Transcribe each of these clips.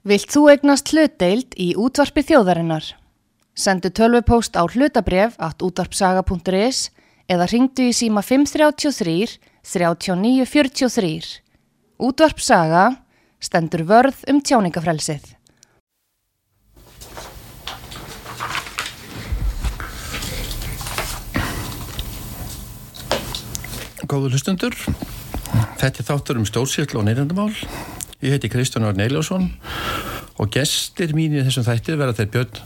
Vilt þú egnast hlutdeild í útvarpi þjóðarinnar? Sendu tölvupóst á hlutabref at útvarpsaga.is eða ringdu í síma 533 3943. Útvarpsaga stendur vörð um tjáningafrelsið. Góðu hlustundur, þetta er þáttur um stjórnsýrl og neyrandamál. Ég heiti Kristján Arn Eiljósson og gestir mín í þessum þættir verða þeir Björn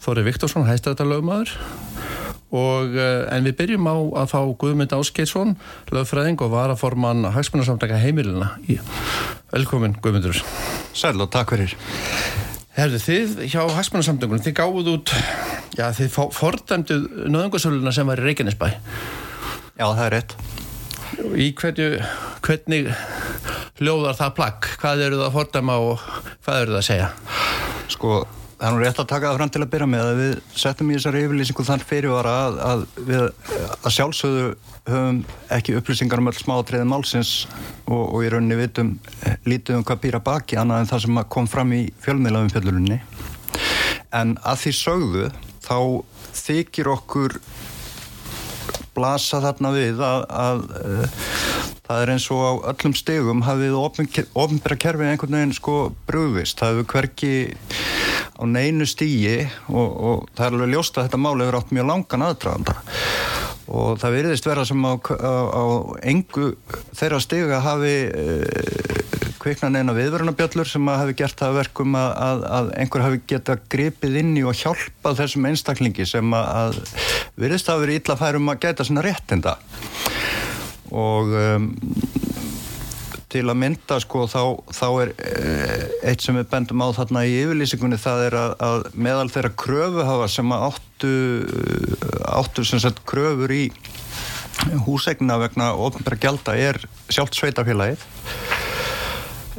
Þóri Viktorsson, hæstættarlögmaður og eh, en við byrjum á að fá Guðmund Áskeirsson, lögfræðing og varaforman hagsmunarsamtaka heimilina. Velkomin Guðmundur. Sæl og takk fyrir. Herðu þið hjá hagsmunarsamtökunum, þið gáðuð út, já þið fordæmduð nöðungarsöluna sem var í Reykjanesbæ. Já það er rétt. Í hverju, hvernig hljóðar það plagg? Hvað eru það að fordæma og hvað eru það að segja? Sko, það er nú rétt að taka það fram til að byrja með að við settum í þessari yfirlýsingu þann fyrirvara að, að við að sjálfsögðu höfum ekki upplýsingar um öll smáatriði málsins og, og í rauninni vitum lítið um hvað býra baki annað en það sem kom fram í fjölmiðlafum fjöldurunni en að því sögðu þá þykir okkur blasa þarna við að, að, það er eins og á öllum stegum hafið ofinbæra kerfið einhvern veginn sko brúðvist, það hefur hverki á neinu stígi og, og það er alveg ljóst að þetta máli hefur átt mjög langan aðdraganda. Og það veriðist vera sem á, á, á engu þeirra stiga hafi e, kviknan eina viðverunabjöllur sem hafi gert það verkum að, að, að einhver hafi geta gripið inn í og hjálpað þessum einstaklingi sem að veriðist að vera illa færum að geta svona réttinda og um, til að mynda sko þá, þá er eh, eitt sem við bendum á þarna í yfirlýsingunni það er að, að meðal þeirra kröfu hafa sem áttu, áttu sem sagt kröfur í húsegna vegna ofnbæra gælda er sjálft sveitafélagið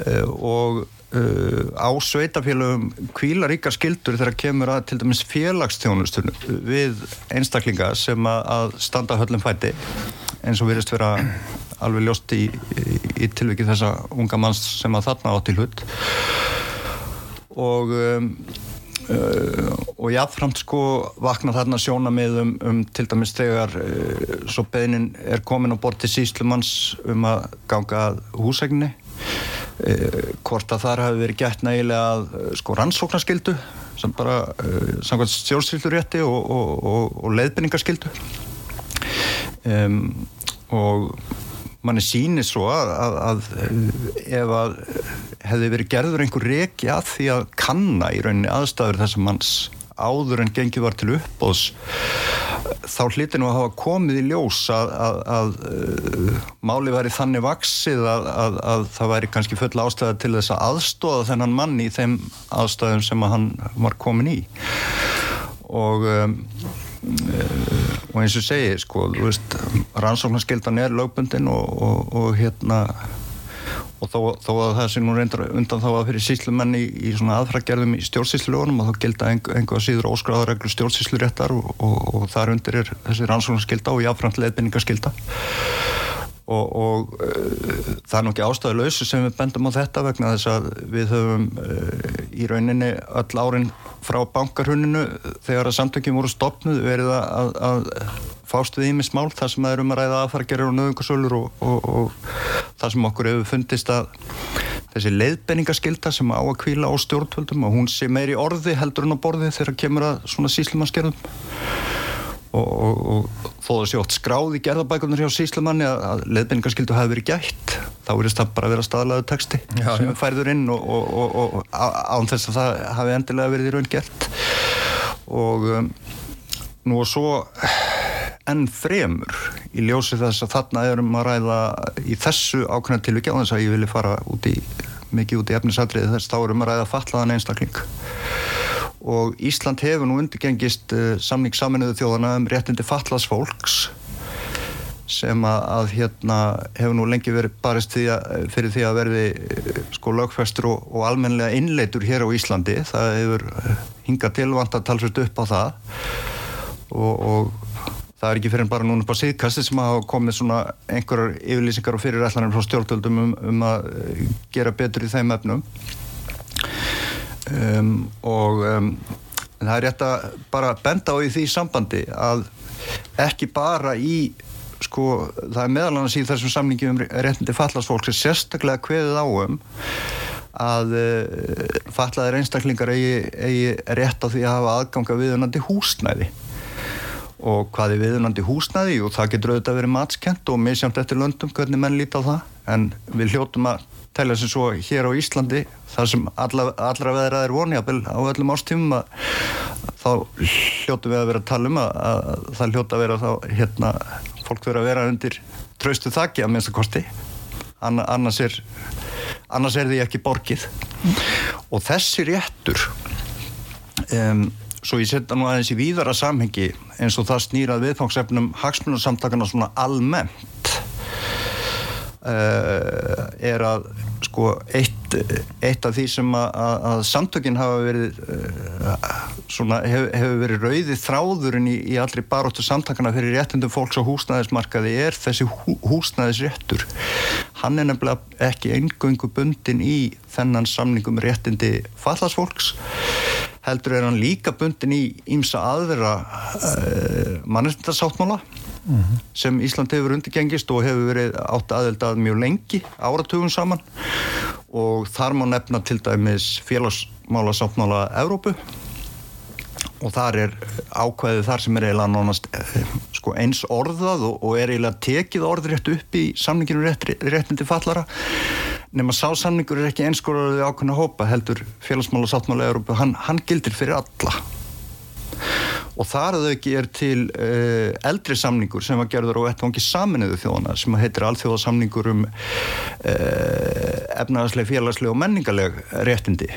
eh, og Uh, á sveitafélagum kvílaríka skildur þegar kemur að til dæmis félagsþjónustunum við einstaklinga sem að standa höllum fæti eins og virðist vera alveg ljóst í, í, í tilvikið þessa unga manns sem að þarna átt í hlut. Og um, uh, og jáfnframt sko vakna þarna sjóna með um, um til dæmis þegar uh, svo beinin er komin á borti síslumanns um að ganga húsegni Eh, hvort að þar hafi verið gætt nægilega að eh, sko rannsóknarskildu sem bara uh, samkvæmt stjórnstýrlurétti og, og, og, og leiðbynningarskildu um, og manni sýnir svo að, að, að ef að hefði verið gerður einhver reki að því að kanna í rauninni aðstæður þessum manns áður en gengið var til uppbóðs þá hliti nú að hafa komið í ljós að, að, að, að uh, máli væri þannig vaksið að það væri kannski full ástæða til þess að aðstóða þennan mann í þeim aðstæðum sem hann var komin í. Og um, og eins og segi sko, rannsóknarskildan er lögbundin og, og, og hérna og þó, þó að það sé nú reyndar undan þá að fyrir síslumenni í, í svona aðfragerðum í stjórnsísluunum og þá gilda einhvað síður óskráðareglu stjórnsísluréttar og, og, þar undir er þessi rannsóknarskilda og jáfnframt leðbynningarskilda og, og uh, það er nokkið ástæðu lausu sem við bendum á þetta vegna þess að við höfum uh, í rauninni öll árin frá bankarhuninu þegar að samtökjum voru stopnuð verið að, að fást við ímis mál þar sem það eru um að ræða aðfargerir og nöðungasölur og, og, og það sem okkur hefur fundist að þessi leiðbenningaskilda sem á að kvíla á stjórnvöldum og hún sé meiri orði heldur en á borði þegar kemur að svona síslumannsgerðum og, og þó það sé ótt skráð í gerðabækunar hjá síslumanni að, að leiðbenningaskildu hafi verið gætt þá verist það bara að vera staðlaðu texti já, sem já. færður inn og án þess að það hafi endilega verið í raun gert og um, nú og svo enn fremur í ljósi þess að þarna erum að ræða í þessu ákveðna tilviki á þess að ég vilja fara út í, mikið út í efnisadriði þess þá erum að ræða fallaðan einstakling og Ísland hefur nú undirgengist uh, samning saminuðu þjóðana um réttindi fallaðs fólks sem að, að hérna hefur nú lengi verið barist því að, fyrir því að verði eh, sko lögfestur og, og almenlega innleitur hér á Íslandi. Það hefur eh, hingað tilvand að talsast upp á það. Og, og það er ekki fyrir en bara núna bara síðkasti sem hafa komið svona einhverjar yfirlýsingar og fyrirætlanir frá stjórnvöldum um, um að gera betur í þeim efnum um, og um, það er rétt að bara benda á því sambandi að ekki bara í sko, það er meðal annars í þessum samningi um réttindi fallasfólk sem sérstaklega kveðið áum að uh, fallaðir einstaklingar eigi, eigi rétt á því að hafa aðganga viðunandi húsnæði. Og hvað er viðunandi húsnæði? Og það getur auðvitað verið matskent og misjamt eftir löndum hvernig menn líti á það en við hljóttum að telja sem svo hér á Íslandi þar sem alla, allra veðrað er vonið á öllum ástífum að þá hljóttum við að vera að tala um að, að það hljóta að vera þá hérna fólk verið að vera undir traustu þakki að minnst að kosti annars er annars er því ekki borgið. Og þessi réttur um, svo ég setja nú aðeins í víðara samhengi eins og það snýrað viðfangsefnum hagsmunarsamtakana svona almennt uh, er að sko eitt, eitt af því sem að, að, að samtökinn hafa verið uh, svona hef, hefur verið rauði þráðurinn í, í allri baróttu samtakana fyrir réttindum fólks á húsnæðismarkaði er þessi hú, húsnæðisréttur. Hann er nefnilega ekki eingöngu bundin í þennan samningum réttindi fallasfólks heldur er hann líka bundin í ímsa aðvera uh, mannreitindarsáttmála mm -hmm. sem Ísland hefur undirgengist og hefur verið átt aðeldað mjög lengi áratugum saman. Og þar má nefna til dæmis félagsmála sáttmála Evrópu. Og þar er ákvæðið þar sem er eiginlega nánast sko, eins orðað og, og er eiginlega tekið orðrétt upp í samninginu réttindi fallara nema sásamningur er ekki einskóraðið ákveðna hópa heldur félagsmála sáttmála Európa, hann, hann gildir fyrir alla og þar að þau ekki er til uh, eldri samningur sem var gerður á ettvangi saminuðu þjóðana sem heitir alþjóðasamningur um uh, efnaðarsleg, félagsleg og menningarleg réttindi.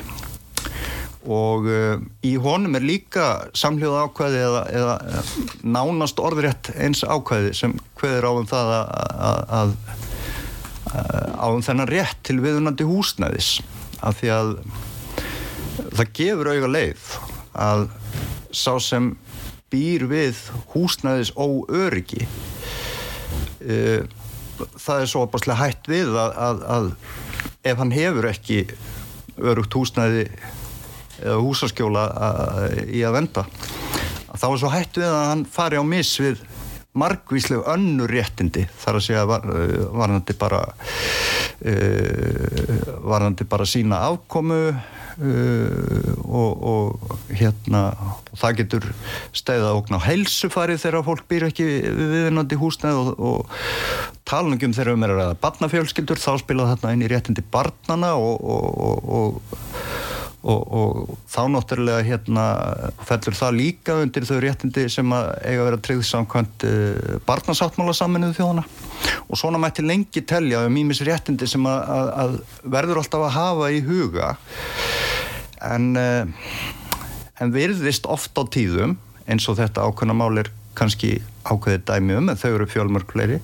Og uh, í honum er líka samljóða ákvæði eða, eða nánast orðrétt eins ákvæði sem hveður á um það að, að, að á um þennan rétt til viðunandi húsnæðis. Af því að það gefur auga leið að sá sem býr við húsnæðis óöryggi uh, það er svo opaslega hætt við að, að, að ef hann hefur ekki örugt húsnæði eða húsaskjóla í að venda þá er svo hætt við að hann fari á mis við margvísleg önnur réttindi þar að segja var, varðandi bara uh, varðandi bara sína afkomu uh, og, og hérna og það getur stæða okn á helsufari þegar fólk býr ekki viðinandi húsnæð og, og talningum þegar um er að barnafjölskyldur þá spila þarna inn í réttindi barnana og, og Og, þá náttúrulega hérna fellur það líka undir þau réttindi sem að eiga að vera tryggð samkvæmt uh, barnasáttmála saminuðu þjóðana og svona mætti lengi telja um ímis réttindi sem að, að, að verður alltaf að hafa í huga. En, uh, en virðist oft á tíðum eins og þetta ákveðna mál er kannski ákveðið dæmi um en þau eru fjölmörgleiri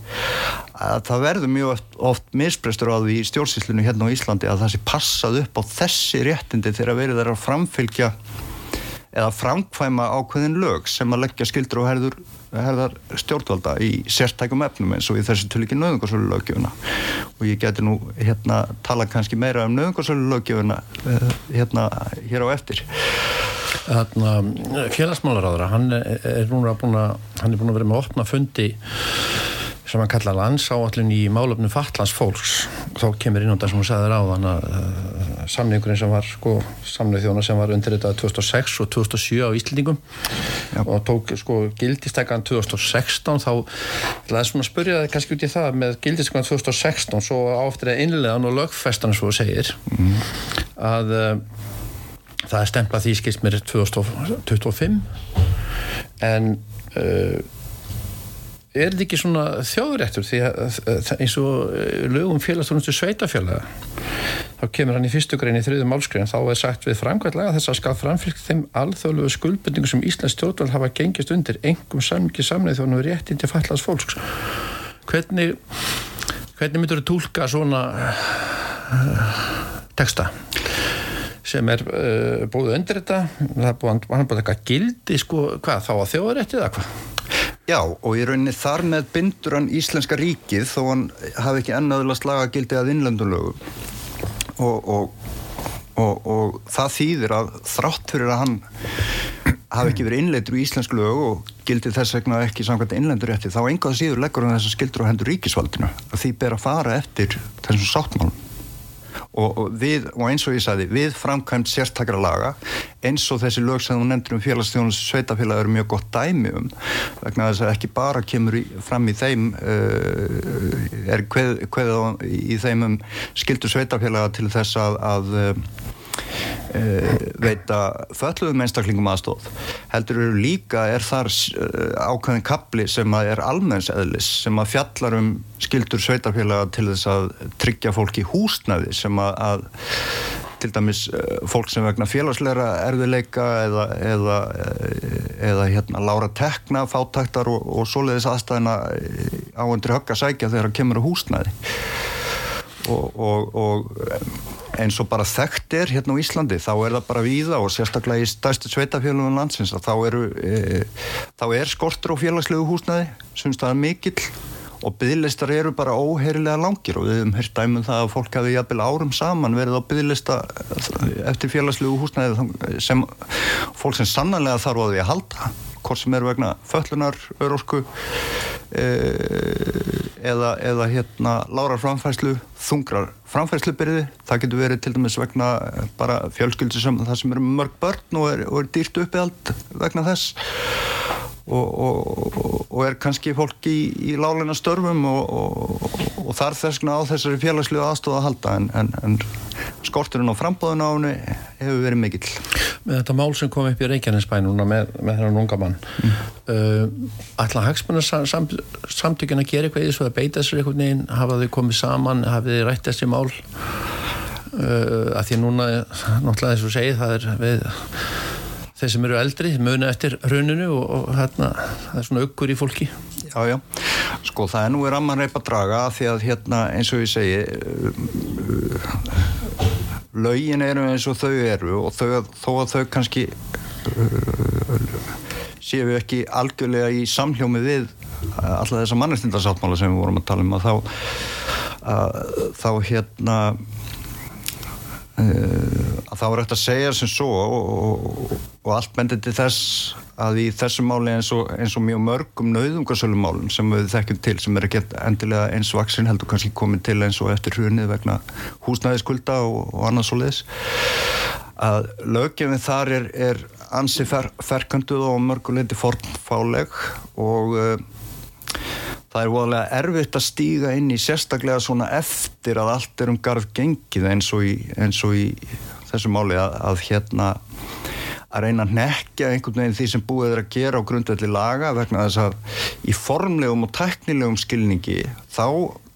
að það verður mjög oft, oft misbrestur á því í stjórnsýslinu hérna á Íslandi að það sé passað upp á þessi réttindi þegar verið þeirra að framfylgja eða framkvæma ákveðin lög sem að leggja skildur og herður, herðar stjórnvalda í sérstækum efnum eins og í þessi til ekki nöðungarsölu lögjöfuna og ég geti nú hérna tala kannski meira um nöðungarsölu lögjöfuna eh, hérna hér á eftir. Félagsmálaráðara hann er núna búin að hann er búin að vera með að opna fundi sem hann kalla landsáallin í málöfnum fatlans fólks. Þá kemur inn á það sem hún sagði ráðan að samningurinn sem var sko, samnið þjóna sem var undir þetta 2006 og 2007 á Íslandingum og tók sko gildistekkan 2016 þá laði svona að spurja það kannski út í það með gildistekkan 2016 svo áftir að innlega og lögfestan svo segir mm. að uh, það er stemplað því skist mér 2025 en uh, er þetta ekki svona þjóðrættur því að eins og lögum félagstónustu sveitafélaga þá kemur hann í fyrstu grein í þriðu málskriðan þá er sagt við framkvæmlega þess að skall framfylg þeim alþjóðlegu skuldbundingu sem Íslands stjórnvald hafa gengist undir engum samvikið samleið þjóðan og réttin til fallast fólks. Hvernig hvernig myndur þú tólka svona uh, texta sem er uh, búið undir þetta? Það er búið, búið eitthvað gildi sko, hvað, þá að þjóðarétti eða hvað? Já, og í rauninni þar með bindur hann Íslenska ríkið þó hann hafi ekki ennaðurlega slaga gildi að innlendunlögum og, og og, og það þýðir að þrátt fyrir að hann hafi ekki verið innleitur í íslensku lög og gildi þess vegna ekki samkvæmt innleitur rétti þá einhvað síður leggur hann þessar skildur á hendur ríkisvaldinu. Að því ber að fara eftir þessum sáttmálum og, og, við, og eins og ég sagði, við framkvæmt sérstakra laga eins og þessi lög sem þú nefndir um félagsstjónus sveitafélag eru mjög gott dæmi um vegna þess að ekki bara kemur í, fram í þeim uh, er hvað, hvað í þeim um skildu sveitafélaga til þess að, að uh, veita fölluðum einstaklingum aðstóð heldur eru líka er þar uh, ákveðin kapli sem að er almennseðlis sem að fjallar um skildur sveitarfélaga til þess að tryggja fólki húsnaði sem að, að til dæmis uh, fólk sem vegna félagsleira erfiðleika eða, eða, eða hérna lára tekna, fátaktar og, og svoleiðis aðstæðina á undir högg að sækja þegar það kemur á húsnaði og, og, og eins og bara þekkt er hérna á Íslandi þá er það bara víða og sérstaklega í stærstu sveitafélagum landsins þá, eru, e, þá er skortur á félagslegu húsnaði sem það er mikill og bygglistar eru bara óheirilega langir og við hefum hört dæmum það að fólk hafi jafnvel árum saman verið á bygglista eftir félagslegu húsnaði sem fólk sem sannanlega þarf á því að halda hvort sem er vegna föllunar, örorku e, eða, eða hérna lára framfæslu, þungrar framfæslubyrði, það getur verið til dæmis vegna bara fjölskyldi sem það sem eru mörg börn og er, og er dýrt uppið allt vegna þess og, og, og er kannski fólk í, í láleina störfum og, og þarf þessna á þessari félagslegu aðstofa að halda en, en, en skorturinn á frambóðun á henni hefur verið mikill. Með þetta mál sem kom upp í Reykjanesbænuna með, með þennan unga mann mm. uh, ætla hagsmennar sam, samtökjana að gera eitthvað í þessu að beita sér eitthvað neginn, hafa þau komið saman hafið þau rætt þessi mál uh, að því núna náttúrulega þess að segja það er við þeir sem eru eldri, muna eftir rauninu og, og hérna, það er svona aukkur í fólki. Já, já, sko það er nú er að mann reypa draga því að hérna eins og ég segi lögin eru eins og þau eru og þau, þó að þau kannski séu ekki algjörlega í samhljómi við alla þessa mannestindarsáttmála sem við vorum að tala um að þá að, þá hérna Uh, að þá er eftir að segja sem svo og, og, og allt bendir til þess að í þessu máli eins og, eins og mjög mörgum nauðungarsölum málum sem við þekkjum til sem er ekki endilega eins vaksin heldur kannski komin til eins og eftir hrunið vegna húsnæðiskulda og annars og liðs að lögjefin þar er, er ansi fer, ferkanduð og mörguleiti fornfáleg og uh, það er voðalega erfitt að stíga inn í sérstaklega svona eftir að allt er um garð gengið eins og í, eins og í þessu máli að, að hérna að reyna að nekja einhvern veginn því sem búið er að gera á grundvelli laga vegna þess að í formlegum og teknilegum skilningi þá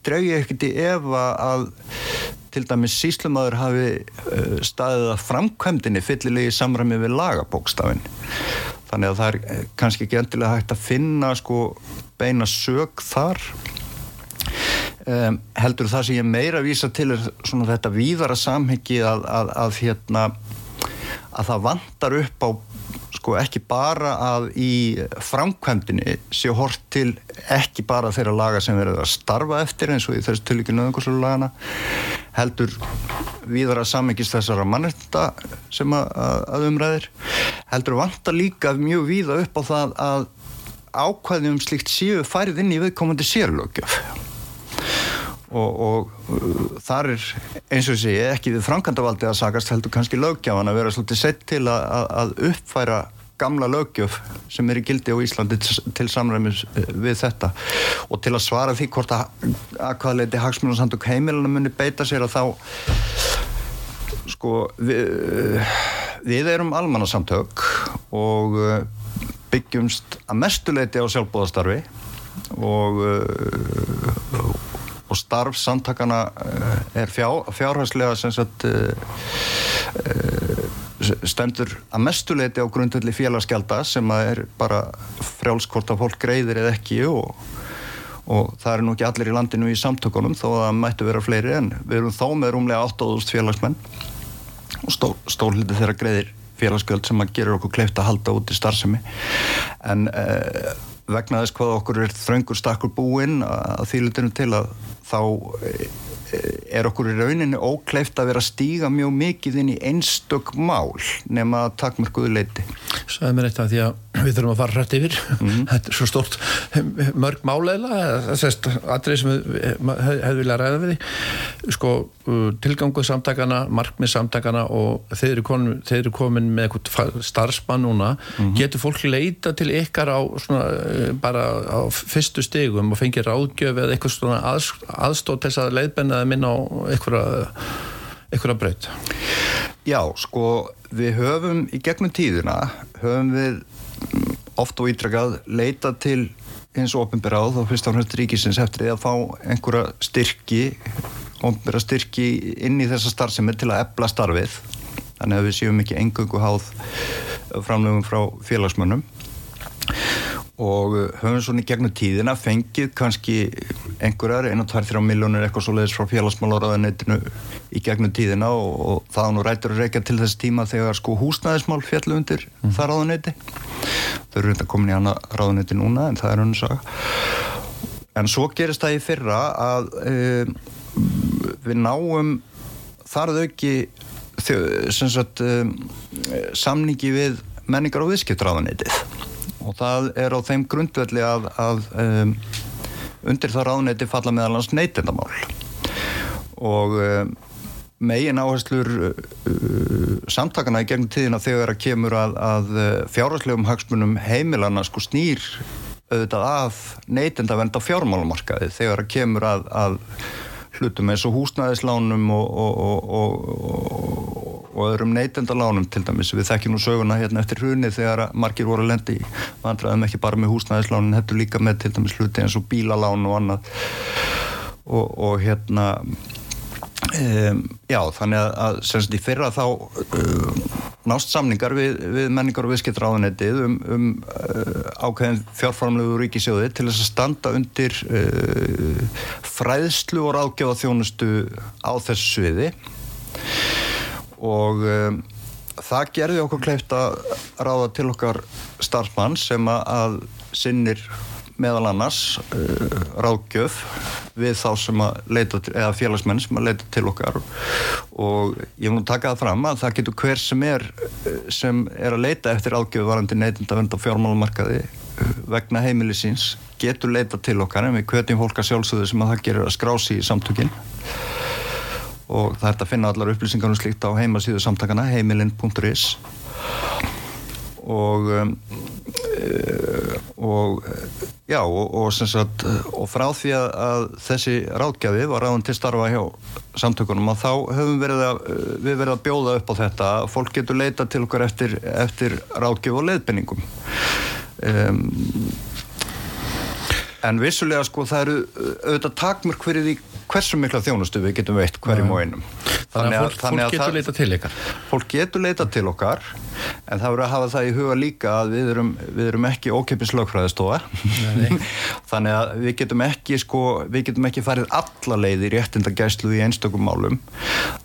dreg ég ekkert í efa að til dæmis síslumöður hafi uh, staðið að framkvæmdini fyllilegi samræmi við lagabókstafin þannig að það er eh, kannski ekki endilega hægt að finna sko beina sög þar um, heldur það sem ég meira vísa til er svona þetta víðara samhengi að, að, að hérna að það vantar upp á sko ekki bara að í framkvæmdini sé hort til ekki bara þeirra laga sem verður að starfa eftir eins og í þessu tilíkinu öðungarslu lagana heldur viðra samengist þessara mannetta sem að, að umræðir heldur vantar líka mjög víða upp á það að ákvæðum slíkt séu færið inn í viðkomandi sérlögjöf og, og uh, þar er eins og sé ekki við frangandavaldi að sagast heldur kannski löggjafan að vera svolítið sett til að, að uppfæra gamla lögjöf sem er í gildi á Íslandi til samræmis uh, við þetta. Og til að svara því hvort að að hvaða leiti hagsmunarsamtök heimilana muni beita sér að þá sko við, við erum almannasamtök og uh, byggjumst að mestuleiti á sjálfbóðastarfi og og starf samtakana eh, er fjár, fjárhæslega sagt, eh, eh, stendur að mestuleiti á grundvelli félagsgelda sem er bara frjálskort að fólk greiðir eða ekki og, og það er nú ekki allir í landinu í samtökunum þó að það mættu vera fleiri en við erum þó með rúmlega 8.000 félagsmenn og stól, stólhildi þeirra greiðir félagsgjöld sem að gera okkur kleift að halda út í starfsemi. En uh, vegna þess hvað okkur er þröngur stakkur búinn að þýlutinu til að þá er okkur í rauninni ókleift að vera að stíga mjög mikið inn í einstök mál nema að takmörkuðu leiti. Það er mér eitt af því að við þurfum að fara hrætt yfir mm -hmm. þetta er svo stort mörg máleila aðrið sem hefur hef viljað ræða við því sko tilganguð samtakana markmið samtakana og þeir eru komin, þeir eru komin með eitthvað starfsmann núna mm -hmm. getur fólk leita til ykkar á svona, eh, bara á fyrstu stegum og fengir ráðgjöf eða eitthvað svona að, aðstótt þess að leiðbennaði minna á eitthvað breytt Já, sko við höfum í gegnum tíðina höfum við oft og ítrakað leita til eins og ofinberáð og fyrst á hlust ríkisins eftir að fá einhverja styrki ofinbera styrki inn í þessa starfsemi til að ebla starfið. Þannig að við séum ekki engungu háð framlegum frá félagsmönnum og höfum svona í gegnum tíðina fengið kannski einhverjar, 1-2-3 miljónir eitthvað svo leiðis frá félagsmálaráðanetinu í gegnum tíðina og, og það nú rætur að reyka til þess tíma þegar sko húsnæðismál fjallu undir mm. það ráðaneti þau eru reynda komin í hana ráðaneti núna en það er að saga. En svo gerist það í fyrra að e, við náum þarð auki sagt, e, samningi við menningar og viðskiptráðanetið og það er á þeim grundvelli að, að um, undir það ráðneiti falla meðalans neytendamál. Og um, megin áherslur uh, samtakana í gegnum tíðina þegar að kemur að, að uh, fjárherslegum hagsmunum heimilana sko snýr auðvitað af neytendavend á fjármálumarkaði þegar að kemur að, að hlutum eins og húsnæðislánum og, og, og, og öðrum neytendalánum til dæmis. Við þekkjum nú söguna hérna eftir hrunni þegar margir voru að lendi í vandraðum ekki bara með húsnæðislánin, þetta líka með til dæmis hluti eins og bílalán og annað og hérna Um, já, þannig að, að semst í fyrra þá um, nást samningar við, við menningar og viðskiptráðunetið um, um uh, ákveðin fjárframlegu ríkisjóði til þess að standa undir uh, fræðslu og ráðgjáða þjónustu á þessu sviði og um, það gerði okkur kleift að ráða til okkar starfmann sem að sinnir meðal annars uh, ráðgjöf við þá sem að leita til, eða félagsmenn sem að leita til okkar. Og ég mun taka það fram að það getur hver sem er uh, sem er að leita eftir ráðgjöf varandi neytinda venda fjármálumarkaði uh, vegna heimilisins getur leita til okkar. En við kvetjum fólk að sjálfsögðu sem að það gerir að skrási í samtökinn og það er að finna allar upplýsingar um slíkt á heimasíðu samtakana heimilin.is og um, og já og, og, sagt, og frá því að, þessi ráðgjafi var ráðan til starfa hjá samtökunum að þá höfum verið að, við verið að bjóða upp á þetta fólk getur leita til okkar eftir, eftir ráðgjöf og leiðbenningum um, en vissulega sko það eru auðvitað takmörk fyrir því hversu mikla þjónustu við getum veitt hverjum og einum. Þannig að, þannig að fólk getur leita til ykkar. Fólk getur leita til okkar en það verður að hafa það í huga líka að við erum, við erum ekki ókeppis lögfræðistofa. Þannig að við getum ekki sko, við getum ekki farið alla leið í réttindagæslu í einstökum málum.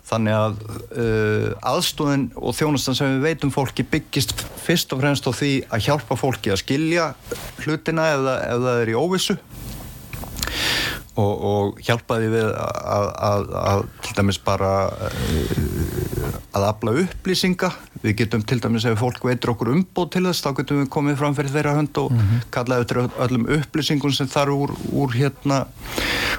Þannig að uh, aðstóðin og þjónustan sem við veitum fólki byggist fyrst og fremst á því að hjálpa fólki að skilja hlutina ef það er í óvissu og, og hjálpaði við að, til dæmis bara eh, að afla upplýsinga við getum til dæmis ef fólk veitur okkur umbóð til þess þá getum við komið fram fyrir þeirra hönd og mm -hmm. kallaði eftir öllum upplýsingum sem þar úr, úr hérna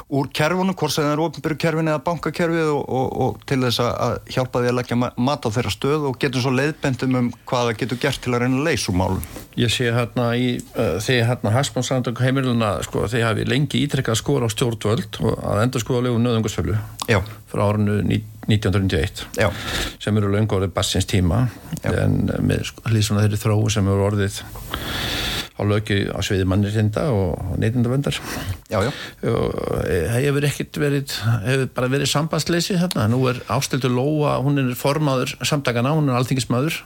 úr kerfunum, hvort sem það er ofinbyrjukerfin eða bankakerfið og, og, og til þess að hjálpa því að leggja mat á þeirra stöð og getum svo leiðbendum um hvað það getur gert til að reyna leysumálum Ég sé hérna í uh, þegar hérna Harsmannsandök heimiluna sko, þegar hafi lengi ítrekkað skor á stjórnvöld og að endur sko að lögum nöðungarsfjölu frá árinu 1991 Já. sem eru löngorðið bassins tíma Já. en með sko, hlýðsuna þeirri þróu sem eru orðið á löki á sviði mannirtinda og neytindavendar eh, hefur ekkert verið hefur bara verið sambandsleysi þarna. Nú er Ástildur Lóa, hún er formaður samtakana, hún er alþingismadur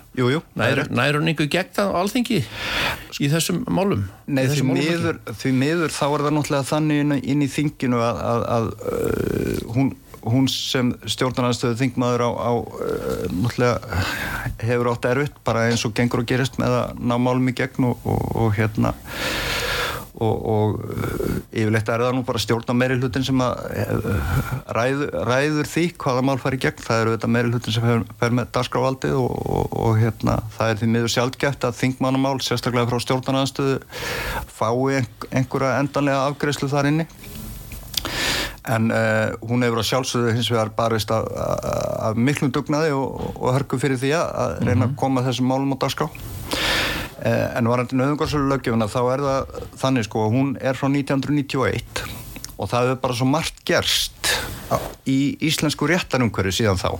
nær, nær hún einhver gegn það á alþingi í þessum málum? Nei, því miður, því miður þá er það náttúrulega þannig inn í þinginu að, að, að uh, hún hún sem stjórnarnarstöðu þingmaður á, á uh, hefur átt erfitt bara eins og gengur og gerist með að ná málum í gegn og, og, og hérna og, og uh, yfirleitt er það nú bara stjórna meiri hlutin sem að ræður, ræður því hvaða mál fari gegn, það eru þetta meiri hlutin sem fer, fer með dasgráfaldið og, og, og hérna, það er því miður sjálfgeft að þingmannamál, sérstaklega frá stjórnarnaðstöðu fái einhverja endanlega afgreðslu þar inni en uh, hún hefur á sjálfsögðu hins vegar barist af, af miklum dugnaði og, og hörku fyrir því að reyna mm -hmm. að koma þessum málum á dagskrá. Uh, en varandi nöðungarsölu löggefuna þá er það þannig sko hún er frá 1991 og það hefur bara svo margt gerst í íslensku réttarumhverju síðan þá.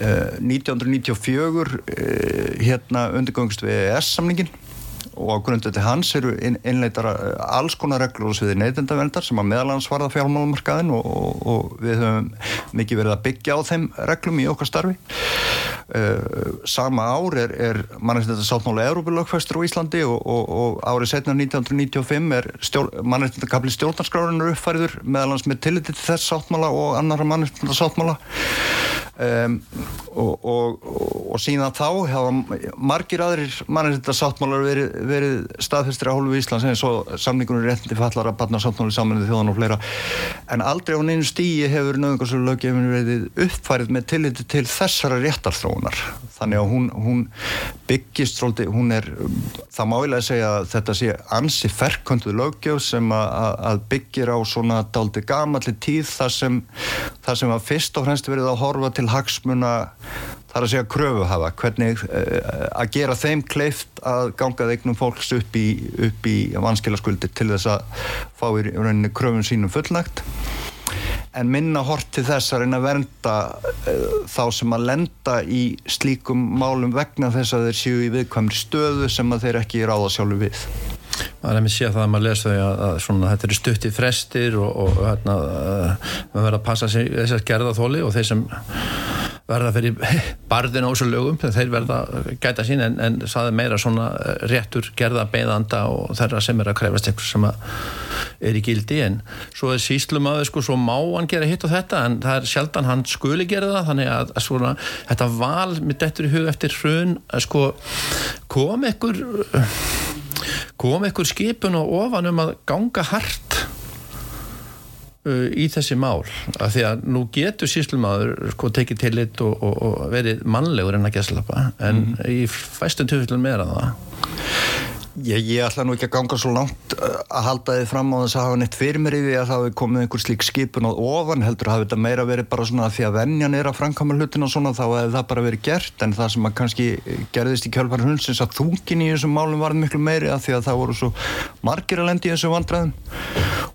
Uh, 1994 hérna undirgöngst við ES-samningin og á grundu til hans eru innleitar eh, alls konar reglur og sviðir neytendavendar sem að meðalans varða fjármálumarkaðin og, og, og við höfum mikið verið að byggja á þeim reglum í okkar starfi. Uh, sama ár er, er mannreitnda sáttmála Európa-lögfæstur á Íslandi og, og árið setna 1995 er mannreitnda kapli stjórnarskrárunar uppfæriður meðalans með tilliti til þess sáttmála og annara mannreitnda sáttmála um, og síðan þá hafa margir aðrir mannreitnda sáttmálar verið verið staðfestir á hólfu Íslands eins og samningunum réttindi fallar að batna sáttmáli samanlega þjóðan og fleira. En aldrei á neinu stíi hefur nöðungarsölu löggefinu verið uppfærið með tilliti til þessara réttarþróunar. Þannig að hún, hún byggist svolítið, hún er það máilega segja að þetta sé ansi ferkönduð löggef sem að, að byggir á svona daldi gamalli tíð þar sem, þar sem að fyrst og fremst verið að horfa til hagsmuna þar að segja kröfu hafa, hvernig uh, að gera þeim kleift að ganga þegnum fólks upp í, í vanskilaskuldi til þess að fá í rauninni kröfun sínum fullnægt. En minna hort til þess að reyna að vernda uh, þá sem að lenda í slíkum málum vegna þess að þeir séu í viðkvæmri stöðu sem að þeir ekki ráða sjálfu við maður er með síðan það að maður lesa að, að svona, þetta eru stutt í frestir og, og hérna, maður verður að passa þess að gerða þóli og þeir sem verða fyrir barðin á þessu lögum þeir verða gæta sín en, en það er meira svona eh, réttur gerða beðanda og þeirra sem er að krefast eitthvað sem er í gildi. En svo er síslum að sko, svo má hann gera hitt og þetta en það er sjaldan hann skuli gera það þannig að, að svona, þetta val mitt eftir í hug eftir hrun sko, kom ekkur kom ekkur skipun og ofan um að ganga hart Uh, í þessi mál af því að nú getur síslumadur sko tekið til lit og, og, og verið mannlegur en að geslapa en mm. í fæstum tjóðfylgum meira það Ég, ég ætla nú ekki að ganga svo langt uh, að halda þið fram á þess að hafa neitt fyrir mér í því að það hefur komið einhver slík skipun á ofan heldur hafi þetta meira verið bara svona að því að vennjan er að framkama hlutin og svona þá hefði það bara verið gert. En það sem að kannski gerðist í kjálfar hundsins að þungin í þessum málum var miklu meiri að því að það voru svo margir að lendi í þessu vandræðum.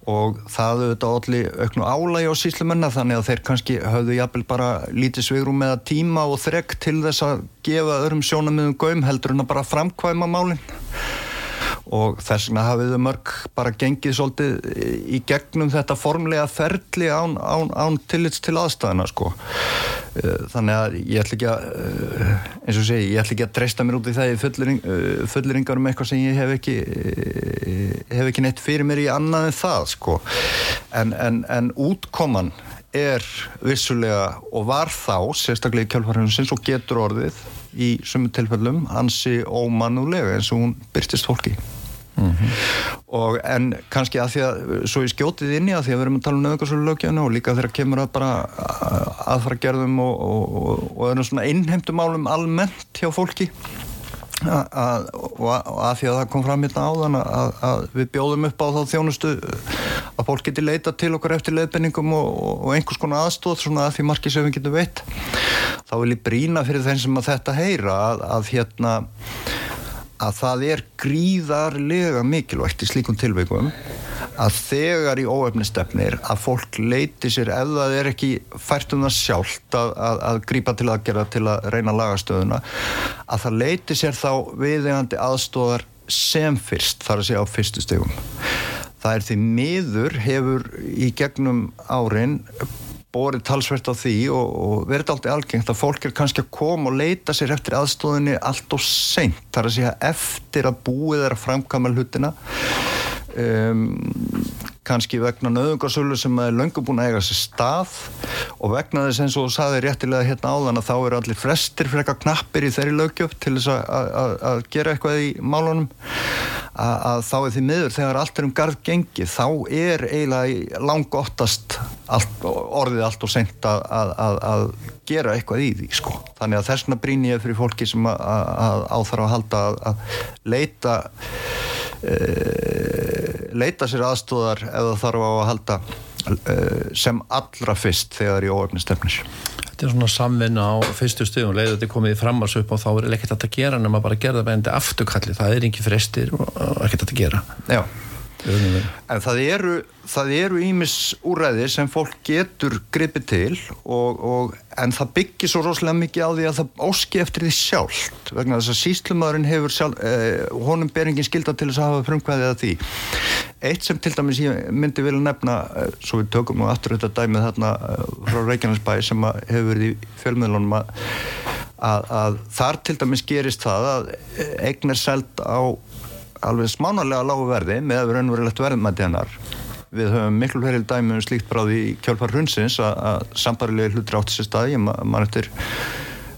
Og það auðvitað allir auknu álægi á síslumennar þannig að þeir kannski höfðu jafnvel bara lítið svegrum með tíma og þrekk til þess að gefa öðrum sjónamiðum gaum heldur en að bara framkvæma málinn og þess vegna hafið þau mörg bara gengið svolítið í gegnum þetta formlega ferli án, án, án tillits til aðstæðina sko. Eh, þannig að ég ætla ekki að eh, eins og segi, ég ætla ekki að treysta mér út í það fullering, eh, fulleringar um eitthvað sem ég hef ekki hef ekki neitt fyrir mér í annað en það sko. En, en, en útkoman er vissulega og var þá sérstaklega í kjálfarhjónsins og getur orðið í sumu tilfellum ansi ómannulega eins og hún byrtist fólki mm -hmm. og en kannski að því að svo ég skjótið inn í að því að við erum að tala um nöðungarsölu lögjana og líka þegar kemur að bara aðfara gerðum og, og, og, og svona innheimtum álum almennt hjá fólki Að, og að því að það kom fram hérna áðan að, að við bjóðum upp á þá þjónustu að fólk geti leita til okkar eftir leiðbenningum og, og einhvers konar aðstóð svona að því margir sem við getum veitt þá vil ég brína fyrir þeim sem að þetta heyra að, að hérna að það er gríðarlega mikilvægt í slíkum tilveikum að þegar í óöfnistefnir að fólk leiti sér ef það er ekki fært um það sjálft að, að, að grípa til aðgerða til að reyna lagastöðuna að það leiti sér þá viðegandi aðstóðar sem fyrst þar að segja á fyrstu stegum það er því miður hefur í gegnum árin borið talsvert á því og, og verður alltaf algengt að fólk er kannski að koma og leita sér eftir aðstóðinni allt og seint. Þar að segja eftir að búið er að framkama hlutina um, kannski vegna nöðungarsölu sem er löngu búin að eiga sér stað. Og vegna þess eins og þú saði réttilega hérna áðan að þá eru allir frestir frekar knappir í þeirri lögjöf til þess að gera eitthvað í málunum. Að þá er því miður þegar allt er um garð gengið þá er eiginlega langottast allt, orðið allt og sent að, að, að gera eitthvað í því sko. þannig að þessna brýn ég fyrir fólki sem að áþara að halda að leita e, leita sér aðstóðar eða þarf á að halda e, sem allra fyrst þegar í óöfnistefnis Þetta er svona samvinna á fyrstu stuðum leiður þetta komið fram að söp og þá er ekkert að gera nema bara að gera það beðandi afturkalli. Það er ekki frestir og ekkert að gera. Já En það eru, það eru ímis úræði sem fólk getur gripið til og, og, en það byggir svo rosalega mikið á því að það óski eftir því sjálft vegna þess að síslumadurinn hefur sjálf, eh, honum ber engin skilda til þess að hafa frumkvæðið að því. Eitt sem til dæmis ég myndi vilja nefna, eh, svo við tökum nú aftur þetta dæmið þarna eh, frá Reykjanesbæ sem hefur verið í fjölmiðlunum að, að, þar til dæmis gerist það að eign er seld á alveg smánalega lágu verði með að vera önverulegt verðmætti hennar. Við höfum miklu verið dæmi um slíkt bráði í kjálfar hundsins að sambarilegi hlutir átti sér staði mann eftir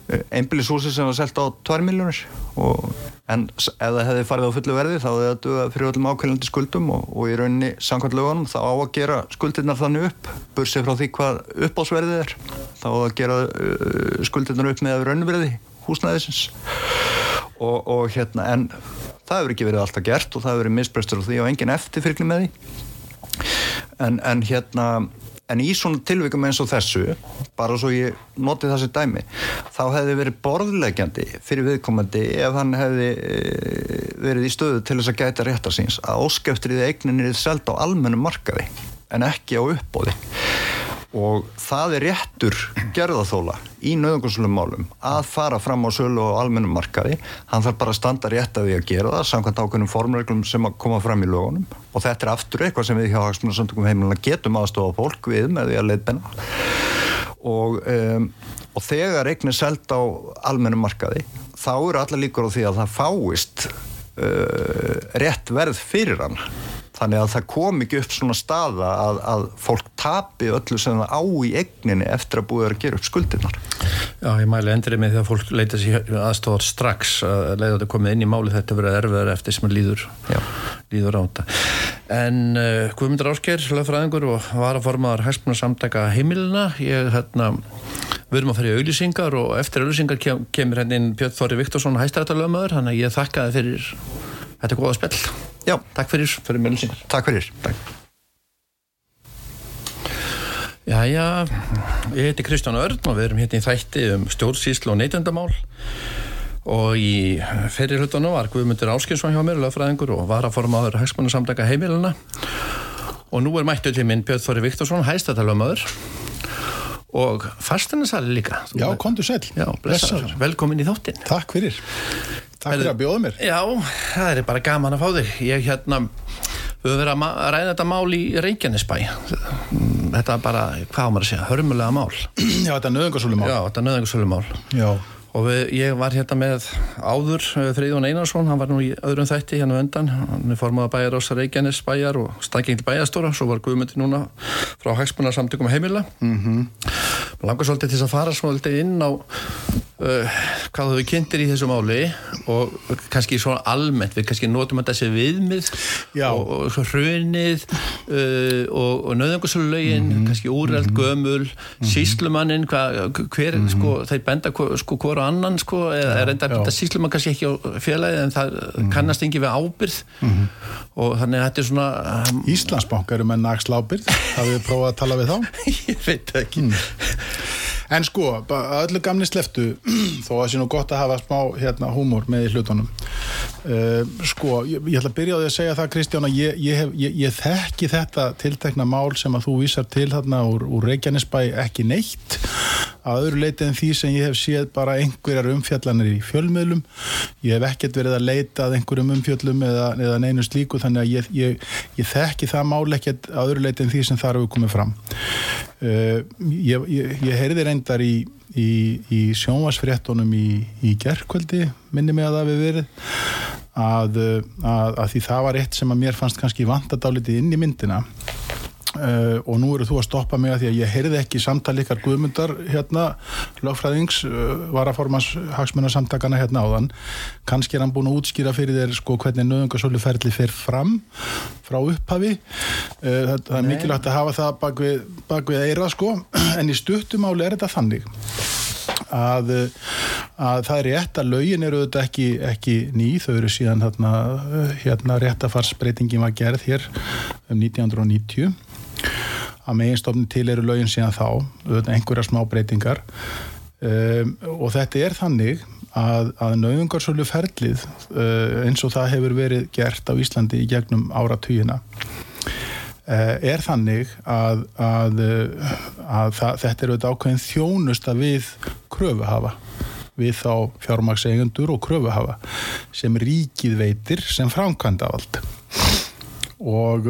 eh, einbílishúsi sem var selgt á 2 miljónir en ef það hefði farið á fullu verði þá hefði duðað fyrir öllum ákveðlandi skuldum og, og í rauninni samkvæmt lögunum þá á að gera skuldirnar þannig upp bursið frá því hvað uppásverðið er. Þá á að gera uh, skuldirnar upp með raunverði húsnæðisins. Og, og hérna en það hefur ekki verið alltaf gert og það hefur verið misbrestur og því og engin eftirfyrkli með því. En, en hérna en í svona tilvíkum eins og þessu bara svo ég noti þessi dæmi þá hefði verið borðlegjandi fyrir viðkomandi ef hann hefði e, verið í stöðu til þess að gæta réttar síns að óskeftrið eigninir er selda á almennum markaði en ekki á uppbóði og það er réttur gerðaþóla í nöðunguslum málum að fara fram á sölu og almennum markaði. Hann þarf bara að standa rétt að því að gera það samkvæmt ákveðnum formreglum sem að koma fram í lögunum. Og þetta er aftur eitthvað sem við hjá Hagsmunarsamtökum heimilina getum aðstofa fólk við með því að leitbenna og, um, og þegar eignir selda á almennum markaði þá eru allar líkur á því að það fáist uh, rétt verð fyrir hann þannig að það kom ekki upp svona staða að, að fólk tapi öllu sem það á í egninni eftir að búið að gera upp skuldirnar. Já, ég mæli endrið með því að fólk leita sér aðstofar strax að leiða þetta komið inn í máli þetta verið erfiðar eftir sem líður, líður á þetta. En uh, Guðmundur Ásker, lögfræðingur og varaformaðar hægspunna samtaka heimilina ég hérna við erum að fara í auðlýsingar og eftir auðlýsingar kem, kemur hérna inn Björn Þóri Viktorsson hægstæðarlögmaður, hann að ég fyrir þetta góða spell Já, takk fyrir, fyrir mjölusingar. Takk fyrir. Takk. Jæja, ég heiti Kristján Örn og við erum hérna í þætti um stjórnsýslu og neytendamál og í ferrirhutunum var Guðmundur Áskilsson hjá mér, lögfræðingur og varaformaður hægsmannusamdaka heimilina og nú er mættu til minn Björn Þóri Viktorsson, hægstatalögmaður og fasteinarsali líka. Já, kontur sæl. Já, blessaður. Velkomin í þáttinn. Takk fyrir. Takk fyrir að bjóða mér. Já, það er bara gaman að fá þig. Ég hérna, við höfum verið að ræða þetta mál í Reykjanesbæ. Þetta er bara, hvað á maður að segja, hörmulega mál. Já, þetta er nöðungarsölu mál. Já, þetta er nöðungarsölu mál. Já. Og við, ég var hérna með áður Freyðun Einarsson, hann var nú í öðrum þætti hérna vendan, hann er formað að bæja Rósa Reykjanes bæjar og staðgengli bæjastóra, svo var Guðmundi núna frá Hægsmunarsamtökum heimila. Mm -hmm. Langar svolítið til að fara svolítið inn á uh, hvað þau kynntir í þessu máli og kannski svona almennt við kannski notum þetta sem viðmið Já. og, og hrunið uh, og, og nöðungarsölugin mm -hmm. kannski úreld, mm -hmm. gömul mm -hmm. síslumannin, hver mhm. sko, þeir benda sko hvora annan sko, eða er enda þetta síslumann kannski ekki á félagi en það mhm. kannast ekki við ábyrð mhm. og þannig að þetta er svona um, Íslandsbank eru með nægst ábyrð hafið þið prófað að tala við þá? Ég veit ekki. En sko, öllu gamni sleftu þó að sé nú gott að hafa smá hérna, húmor með í hlutunum. Uh, sko, ég, ég ætla að byrja á því að segja það Kristján að ég, ég, ég þekki þetta tiltekna mál sem að þú vísar til þarna úr, úr Reykjanesbæ ekki neitt að öðru leiti en því sem ég hef séð bara einhverjar umfjallanir í fjölmiðlum. Ég hef ekkert verið að leita að einhverjum umfjallum eða, eða neinu slíku þannig að ég þekki það mál ekkert að öðru leiti en því sem þar hefur komið fram. Uh, ég heyrði reyndar í, í, í sjónvarsfréttonum í, í gerðkvöldi minni mig að það við verið að, að, að því það var eitt sem að mér fannst kannski vantadálitið inn í myndina Uh, og nú eru þú að stoppa mig að því að ég heyrði ekki samtali ykkar guðmundar hérna, lögfræðings uh, varaformans hagsmunarsamtakana hérna áðan. Kannski er hann búin að útskýra fyrir þér sko hvernig nöðungarsölu ferli fer fram frá upphafi. Uh, það, það er mikilvægt að hafa það bak við, bak við eira sko. En í stuttumáli er þetta þannig að, að það er rétt að laugin eru þetta ekki, ekki ný, þau eru síðan hérna, hérna réttafarsbreytingin var gerð hér um 1990 að meginstofni til eru laugin síðan þá einhverja smá breytingar. Um, og þetta er þannig að, að nauðungarsölu ferlið uh, eins og það hefur verið gert á Íslandi í gegnum áratugina uh, er þannig að, að, að það, þetta er auðvitað ákveðin þjónusta við kröfuhafa við þá fjármakseigundur og kröfuhafa sem ríkið veitir sem framkvæmda allt og,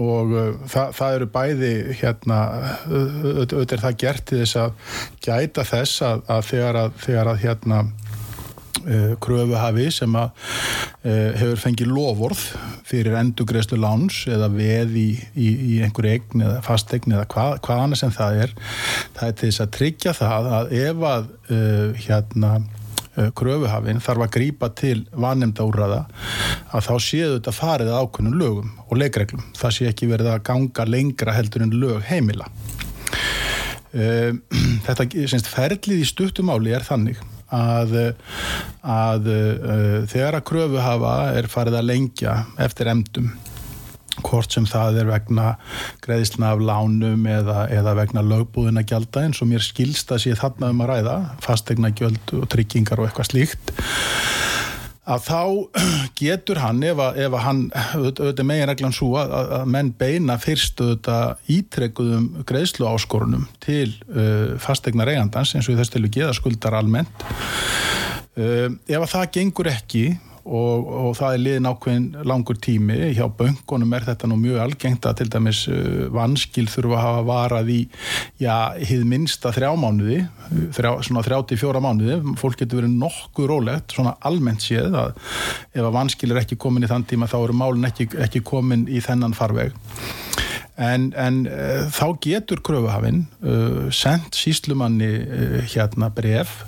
og það, það eru bæði hérna, auðvitað er það gert til þess að gæta þess að, að þegar að, þegar að hérna kröfuhafi sem að hefur fengið lofórð fyrir endugreðslu láns eða veð í, í, í einhverju eign eða fastegn eða hvað, hvað annars en það er það er til þess að tryggja það að ef að uh, hérna kröfuhafinn þarf að grýpa til vannemda úrraða að þá séu þetta farið að ákveðnum lögum og leikreglum. Það sé ekki verið að ganga lengra heldur en lög heimila. Þetta semst, ferlið í stuttumáli er þannig að, að þegar að kröfuhafa er farið að lengja eftir emdum hvort sem það er vegna greiðsluna af lánum eða, eða vegna lögbúðina gjalda eins og mér skilst að sé þarna um að ræða fastegna gjöld og tryggingar og eitthvað slíkt að þá getur hann ef að, ef að hann, auðvitað megin reglan svo að, að menn beina fyrst auðvitað ítrekkuðum greiðslu áskorunum til uh, fastegna reyndans eins og þess til að geða skuldar almennt. Uh, ef að það gengur ekki og, og það er liðin ákveðin langur tími. Hjá böngunum er þetta nú mjög algengt að til dæmis uh, vanskil þurfa að hafa varað í já, hið minsta þrjá mánuði þrjá, svona 34 mánuði. Fólk getur verið nokkuð rólegt svona almennt séð að ef að vanskil er ekki komin í þann tíma þá eru málun ekki, ekki komin í þennan farveg. En, en uh, þá getur kröfuhafinn uh, sendt síslumanni uh, hérna bref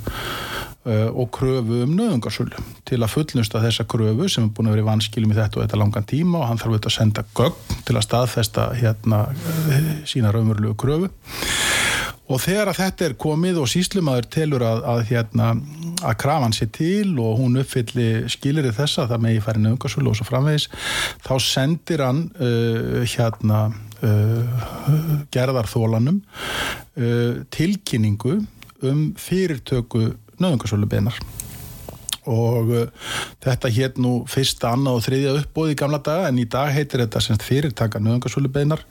og kröfu um nöðungarsölu til að fullnusta þessa kröfu sem er búin að vera í vanskilum í þetta og þetta langan tíma og hann þarf auðvitað að senda gögn til að staðfesta hérna sína raunverulegu kröfu. Og þegar að þetta er komið og síslumadur telur að, að hérna að krafan sér til og hún uppfylli skilir þessa það með í færi nöðungarsölu og svo framvegis þá sendir hann uh, hérna uh, gerðarþólanum uh, tilkynningu um fyrirtöku nöðungarsölu beinar og uh, þetta hétt nú fyrsta, annað og þriðja uppbóð í gamla daga en í dag heitir þetta semst fyrirtaka nöðungarsölu beinar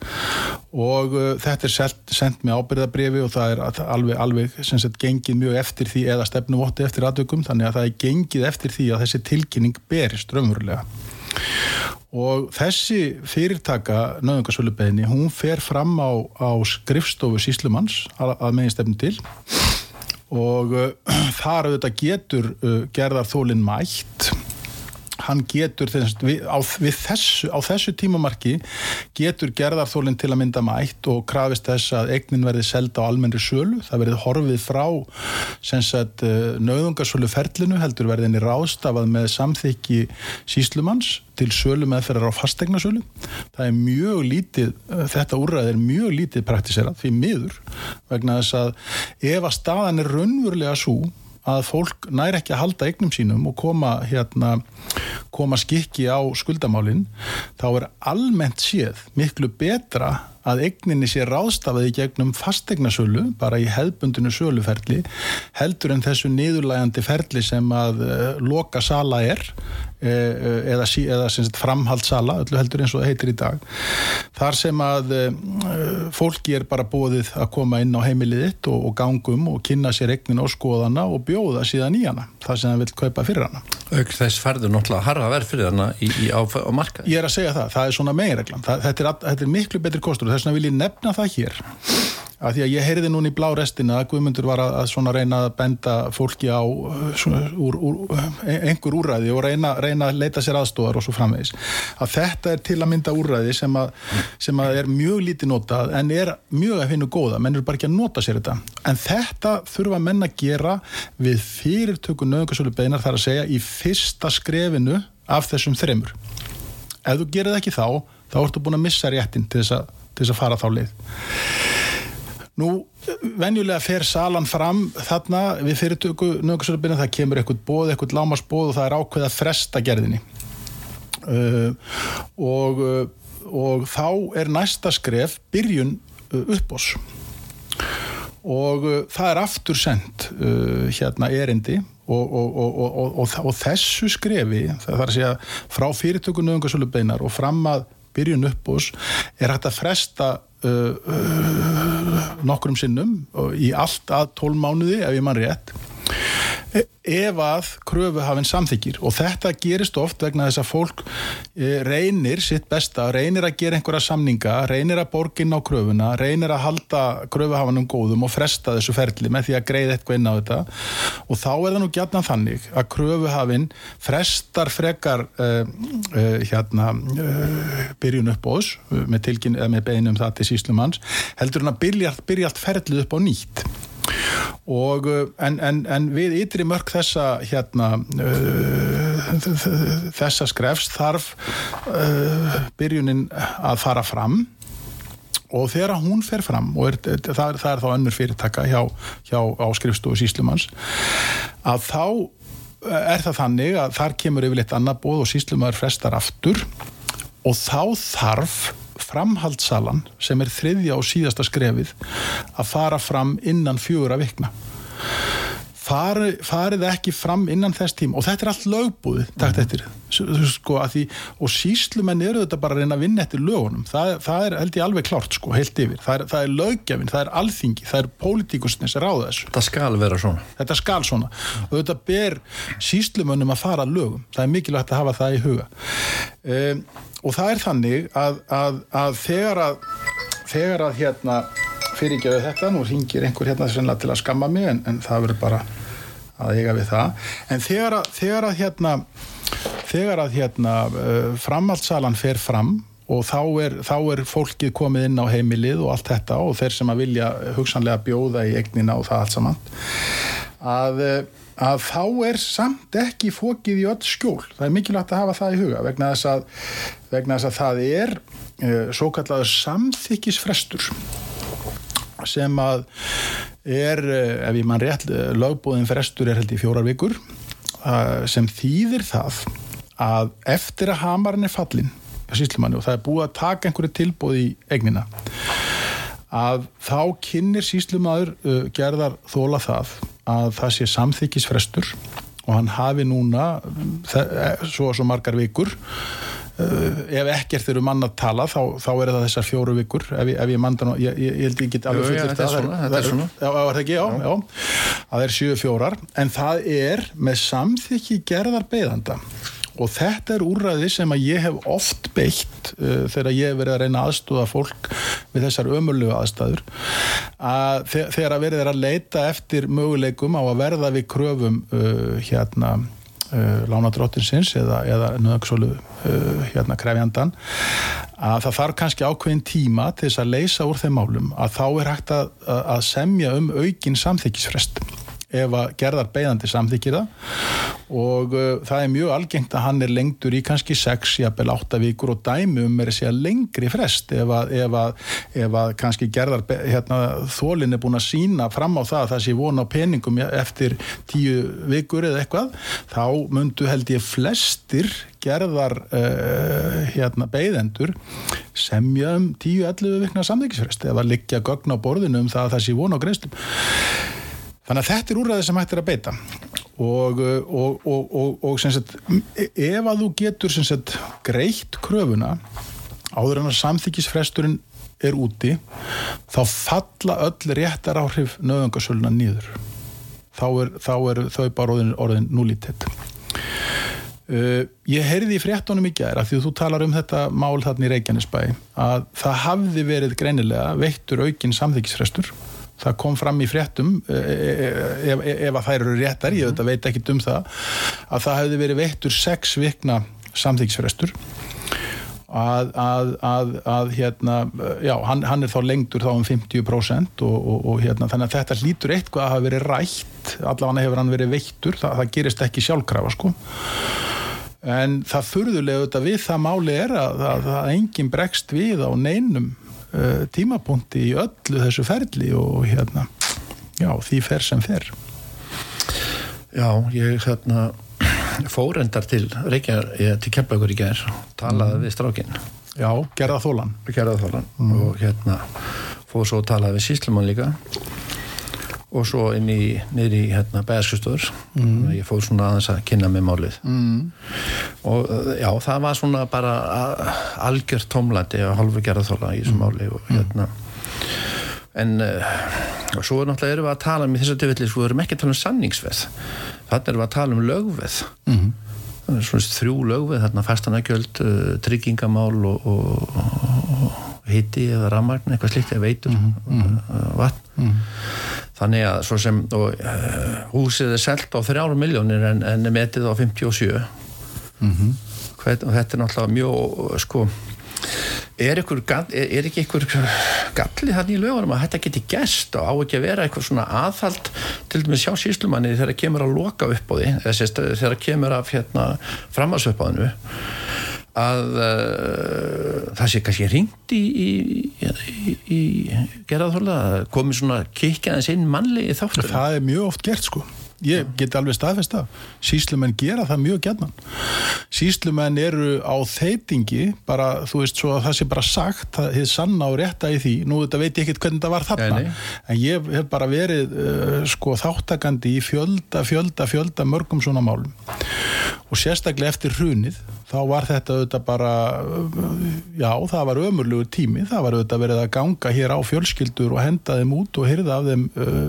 og uh, þetta er sendt með ábyrðabrifi og það er alveg, alveg semst gengið mjög eftir því eða stefnuvotti eftir aðdökum þannig að það er gengið eftir því að þessi tilkynning berist raunverulega. Og þessi fyrirtaka nöðungarsölu beini, hún fer fram á, á skrifstofu síslumanns að, megin stefnu til. og uh, þar auðvitað getur uh, gerðar þólinn mætt hann getur þess, við, á, við þessu, á þessu tímamarki getur gerðarþólinn til að mynda mætt og krafist þess að eignin verði selda á almennri sölu, það verði horfið frá sagt, nöðungarsölu ferlinu heldur verðinni rástafað með samþykki síslumanns til sölu meðferðar á fastegnasölu það er mjög lítið þetta úrræð er mjög lítið praktiserað því miður vegna þess að ef að staðan er raunverulega svo að fólk næri ekki að halda eignum sínum og koma, hérna, koma skikki á skuldamálinn þá er almennt séð miklu betra að eigninni sé ráðstafaði gegnum fastegnasölu, bara í hefbundinu söluferli, heldur en þessu niðurlægandi ferli sem að uh, loka sala er uh, eða, eða sagt, framhaldssala, öllu heldur eins og það heitir í dag. Þar sem að fólki er bara bóðið að koma inn á heimiliðitt og, og gangum og kynna sér eignin og skoðana og bjóða síðan í hana, það sem það vil kaupa fyrir hana. Auk þess færður náttúrulega harfa verð fyrir hana í, í á, á marka. Ég er að segja það, það er svona meginreglan, þetta þetta er miklu betri kostur þess vegna vil ég nefna það hér að því að ég heyrði núna í blá restina að Guðmundur var að, svona reyna að benda fólki á uh, svona, úr, úr, einhver úræði og reyna, reyna að leita sér aðstofar og svo framvegis. Að þetta er til að mynda úræði sem að, sem að er mjög lítið notað en er mjög að finna góða. Menn eru bara ekki að nota sér þetta. En þetta þurfa menn að gera við fyrirtöku nöðungarsölu beinar þar að segja í fyrsta skrefinu af þessum þremur. Ef þú gerir það ekki þá þá ertu búin að missa réttin til þess að, til þess að fara þá leið. Nú, venjulega fer salan fram þarna við fyrirtöku nöðungarsölubina, það kemur eitthvað bóð, eitthvað lámasbóð og það er ákveð að fresta gerðinni. Uh, og, uh, og þá er næsta skref byrjun uh, uppbós og uh, það er aftur sendt uh, hérna erindi og, og, og þessu skrefi, það þarf að segja frá fyrirtöku nöðungarsölubeinar og fram að byrjun uppbós er hægt að fresta uh, uh, nokkrum sinnum í allt að tól mánuði ef ég mann rétt ef að kröfuhafinn samþykir og þetta gerist oft vegna þess að fólk eh, reynir sitt besta, reynir að gera einhverja samninga, reynir að borgin á kröfuna, reynir að halda kröfuhafanum góðum og fresta þessu ferli með því að greiða eitthvað inn á þetta. Og þá er það nú gætnan þannig að kröfuhafinn frestar frekar uh, uh, hérna uh, byrjun upp á þess með, með beinum það til síslumanns heldur hann að byrja allt ferlið upp á nýtt og uh, en, en, en við ytri mörg þessa hérna uh, þessa skrefs þarf uh, byrjunin að fara fram. Og þegar hún fer fram og er, það, er, það er þá önnur fyrirtaka hjá, hjá áskrifstofu síslumanns að þá er það þannig að þar kemur yfirleitt annað bóð og síslumar frestar aftur. Og þá þarf framhaldssalan sem er þriðja og síðasta skrefið að fara fram innan fjögur að vikna. Fari, farið ekki fram innan þess tím og þetta er allt lögbúið takt eftir. Sko, því, og síslumenn eru þetta bara að reyna að vinna eftir lögunum. Það, það er held ég alveg klárt sko, heilt yfir. Það er, það er lögjafinn, það er alþingi það er pólitíkustin sem ráða þessu. Þetta skal vera svona. Þetta skal svona. Mm. og þetta ber síslumönnum að fara lögum. Það er mikilvægt að hafa það í huga. Um, og það er þannig að, að, að þegar að þegar að hérna fyrirgeðu þetta, nú ringir einhver hérna sennilega til að skamma mig en, en það verður bara að eiga við það. En þegar að, þegar að hérna þegar að hérna uh, framhaldssalan fer fram og þá er, þá er fólkið komið inn á heimilið og allt þetta og þeir sem að vilja hugsanlega bjóða í egnina og það allt saman að, uh, að þá er samt ekki fókið í öll skjól. Það er mikilvægt að hafa það í huga vegna þess að, vegna þess að það er uh, svo kallaður samþykisfrestur sem að er, eh, ef ég mann rétt, lögbúðin frestur er held í fjórar vikur eh, sem þýðir það að eftir að hamarinn er fallin og það er búið að taka einhverju tilbúð í eignina að þá kynir síslimaður uh, gerðar þóla það að það sé samþykisfrestur og hann hafi núna svo og svo margar vikur. Uh, ef ekkert eru mann að tala þá, þá er það þessar fjóru vikur ef ég, ef ég manda nú, ég, ég held ekki alveg fullir þetta er svona, það ekki, já, já, já. Það er sjöu fjórar, en það er með samþykki gerðar beðanda og þetta er úrræði sem að ég hef oft beitt uh, þegar ég hef verið að reyna aðstúða fólk við þessar ömurlegu aðstæður að þegar að verið er að leita eftir möguleikum á að verða við kröfum uh, hérna uh, lánadróttinsins eða, eða nöðagsólu uh, hérna krefjandan að það þarf kannski ákveðin tíma til þess að leysa úr þeim málum að þá er hægt að, að semja um aukin samþykisfrest ef að gerðar beigandi samþykir það. Og uh, það er mjög algengt að hann er lengtur í kannski 6, jafnvel 8 vikur og dæmi um er að segja lengri frest ef að, ef að, ef að kannski gerðar hérna, þólinn er búin að sína fram á það að það sé vona á peningum eftir 10 vikur eða eitthvað þá myndu held ég flestir gerðar uh, hérna, beigðendur semja um 10-11 vikna samþykisfrest ef að liggja gögn á borðinu um það að það sé vona á greiðstum Þannig að þetta er úrræði sem hægt er að beita. Og, og, og, og sagt, ef að þú getur sagt, greitt kröfuna áður en að samþykisfresturinn er úti þá falla öll réttar áhrif nöðungasöluna nýður þá er, þá er þau bara orðin, orðin núlített Uh, ég heyrði í fréttunum í gæra því þú talar um þetta mál þarna í Reykjanesbæ að það hafði verið greinilega veittur aukinn samþykisfrestur það kom fram í fréttum ef, ef, ef að þær eru réttar, ég veit, ekki um það að það hefði verið veittur sex vikna samþykisfrestur að, að, að, að hérna, já, hann, hann er þá lengtur þá um 50% og, og, og hérna, þannig að þetta lítur eitthvað að hafa verið rætt allavega hefur hann verið veittur, það, það gerist ekki sjálfkrafa sko. En það furðulega auðvitað við það máli er að, að, að enginn bregst við á neinum tímapunkti í öllu þessu ferli og hérna já, því fer sem fer. Já, ég hérna fórendar til Reykjavík, til Keflavíkur í gerð talaði við strákinn. Já, gerða þólan Gerða þólan mm. og hérna fór svo að talaði við Síslumann líka og svo inn í niður í hérna bæðarskustöður mm. ég fór svona aðeins að kynna með málið mm. og já það var svona bara algjör tómlandi að halvu gerðarþóla í þessu mm. máli og hérna en uh, og svo náttúrulega erum við að tala um í þessu tilfelli sko við erum ekki að tala um sanningsveð þannig erum við að tala um lögveð -hmm. svona þrjú lögveð þarna fastanagjöld, uh, tryggingamál og, og, og hitti eða rammagn, eitthvað slikt eða veitur -hmm. uh, vatn þannig að svo sem og, uh, húsið er selgt á 3 miljónir en, en metið á 57 mm -hmm. Hvern, og þetta er náttúrulega mjög sko er, ykkur, er, er ekki einhver gallið hann í lögunum að þetta geti gæst og á ekki að vera eitthvað svona aðhald til dæmis sjá síslumanni þegar það kemur að loka upp á því þegar það kemur af hérna, framhalsöpaðinu að uh, það sé kannski ringt í, í, í, í gerðarþóla komið svona kikjaðins inn mannlegi þáttur það er mjög oft gert sko. Ég get alveg staðfest það. Síslumenn gera það mjög gætnan síslumenn eru á þeitingi bara þú veist svo að það sé bara sagt það er sanna og rétta í því. Nú þetta veit ég ekkert hvernig það var þarna. Nei. en ég hef bara verið uh, sko þáttakandi í fjölda fjölda fjölda mörgum svona málum. Og sérstaklega eftir hrunið þá var þetta auðvitað bara já, það var ömurlugur tími. Það var auðvitað verið að ganga hér á fjölskyldur og henda þeim út og hyrða af þeim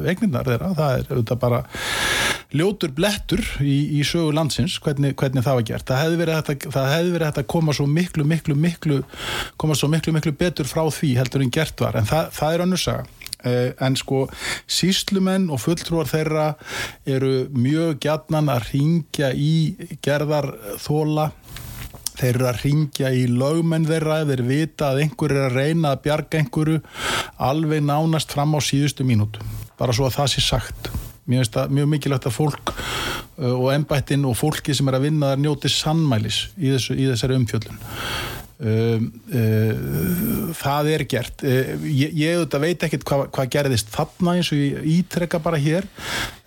eigninnar þeirra, það er auðvitað bara ljótur blettur í, í sögu landsins, hvernig, hvernig það var gert. Það hefði verið þetta, það hefði verið þetta að koma svo miklu, miklu, miklu koma svo miklu, miklu betur frá því heldur en gert var, en það, það er önnursaga Uh, en sko síslumenn og fulltrúar þeirra eru mjög gætnan að ringja í gerðarþóla þeir eru að ringja í lögmenn þeirra þeir vita að einhver er að reyna að bjarga einhverju alveg nánast fram á síðustu mínútu. Bara svo að það sé sagt. Mér finnst það mjög mikilvægt að fólk uh, og ennbættin og fólki sem er að vinna þar njóti sannmælis í, þessu, í þessari umfjöldun Um, uh, það er gert uh, ég, ég auðvitað veit ekkert hvað hva gerðist þarna eins og ég ítrekka bara hér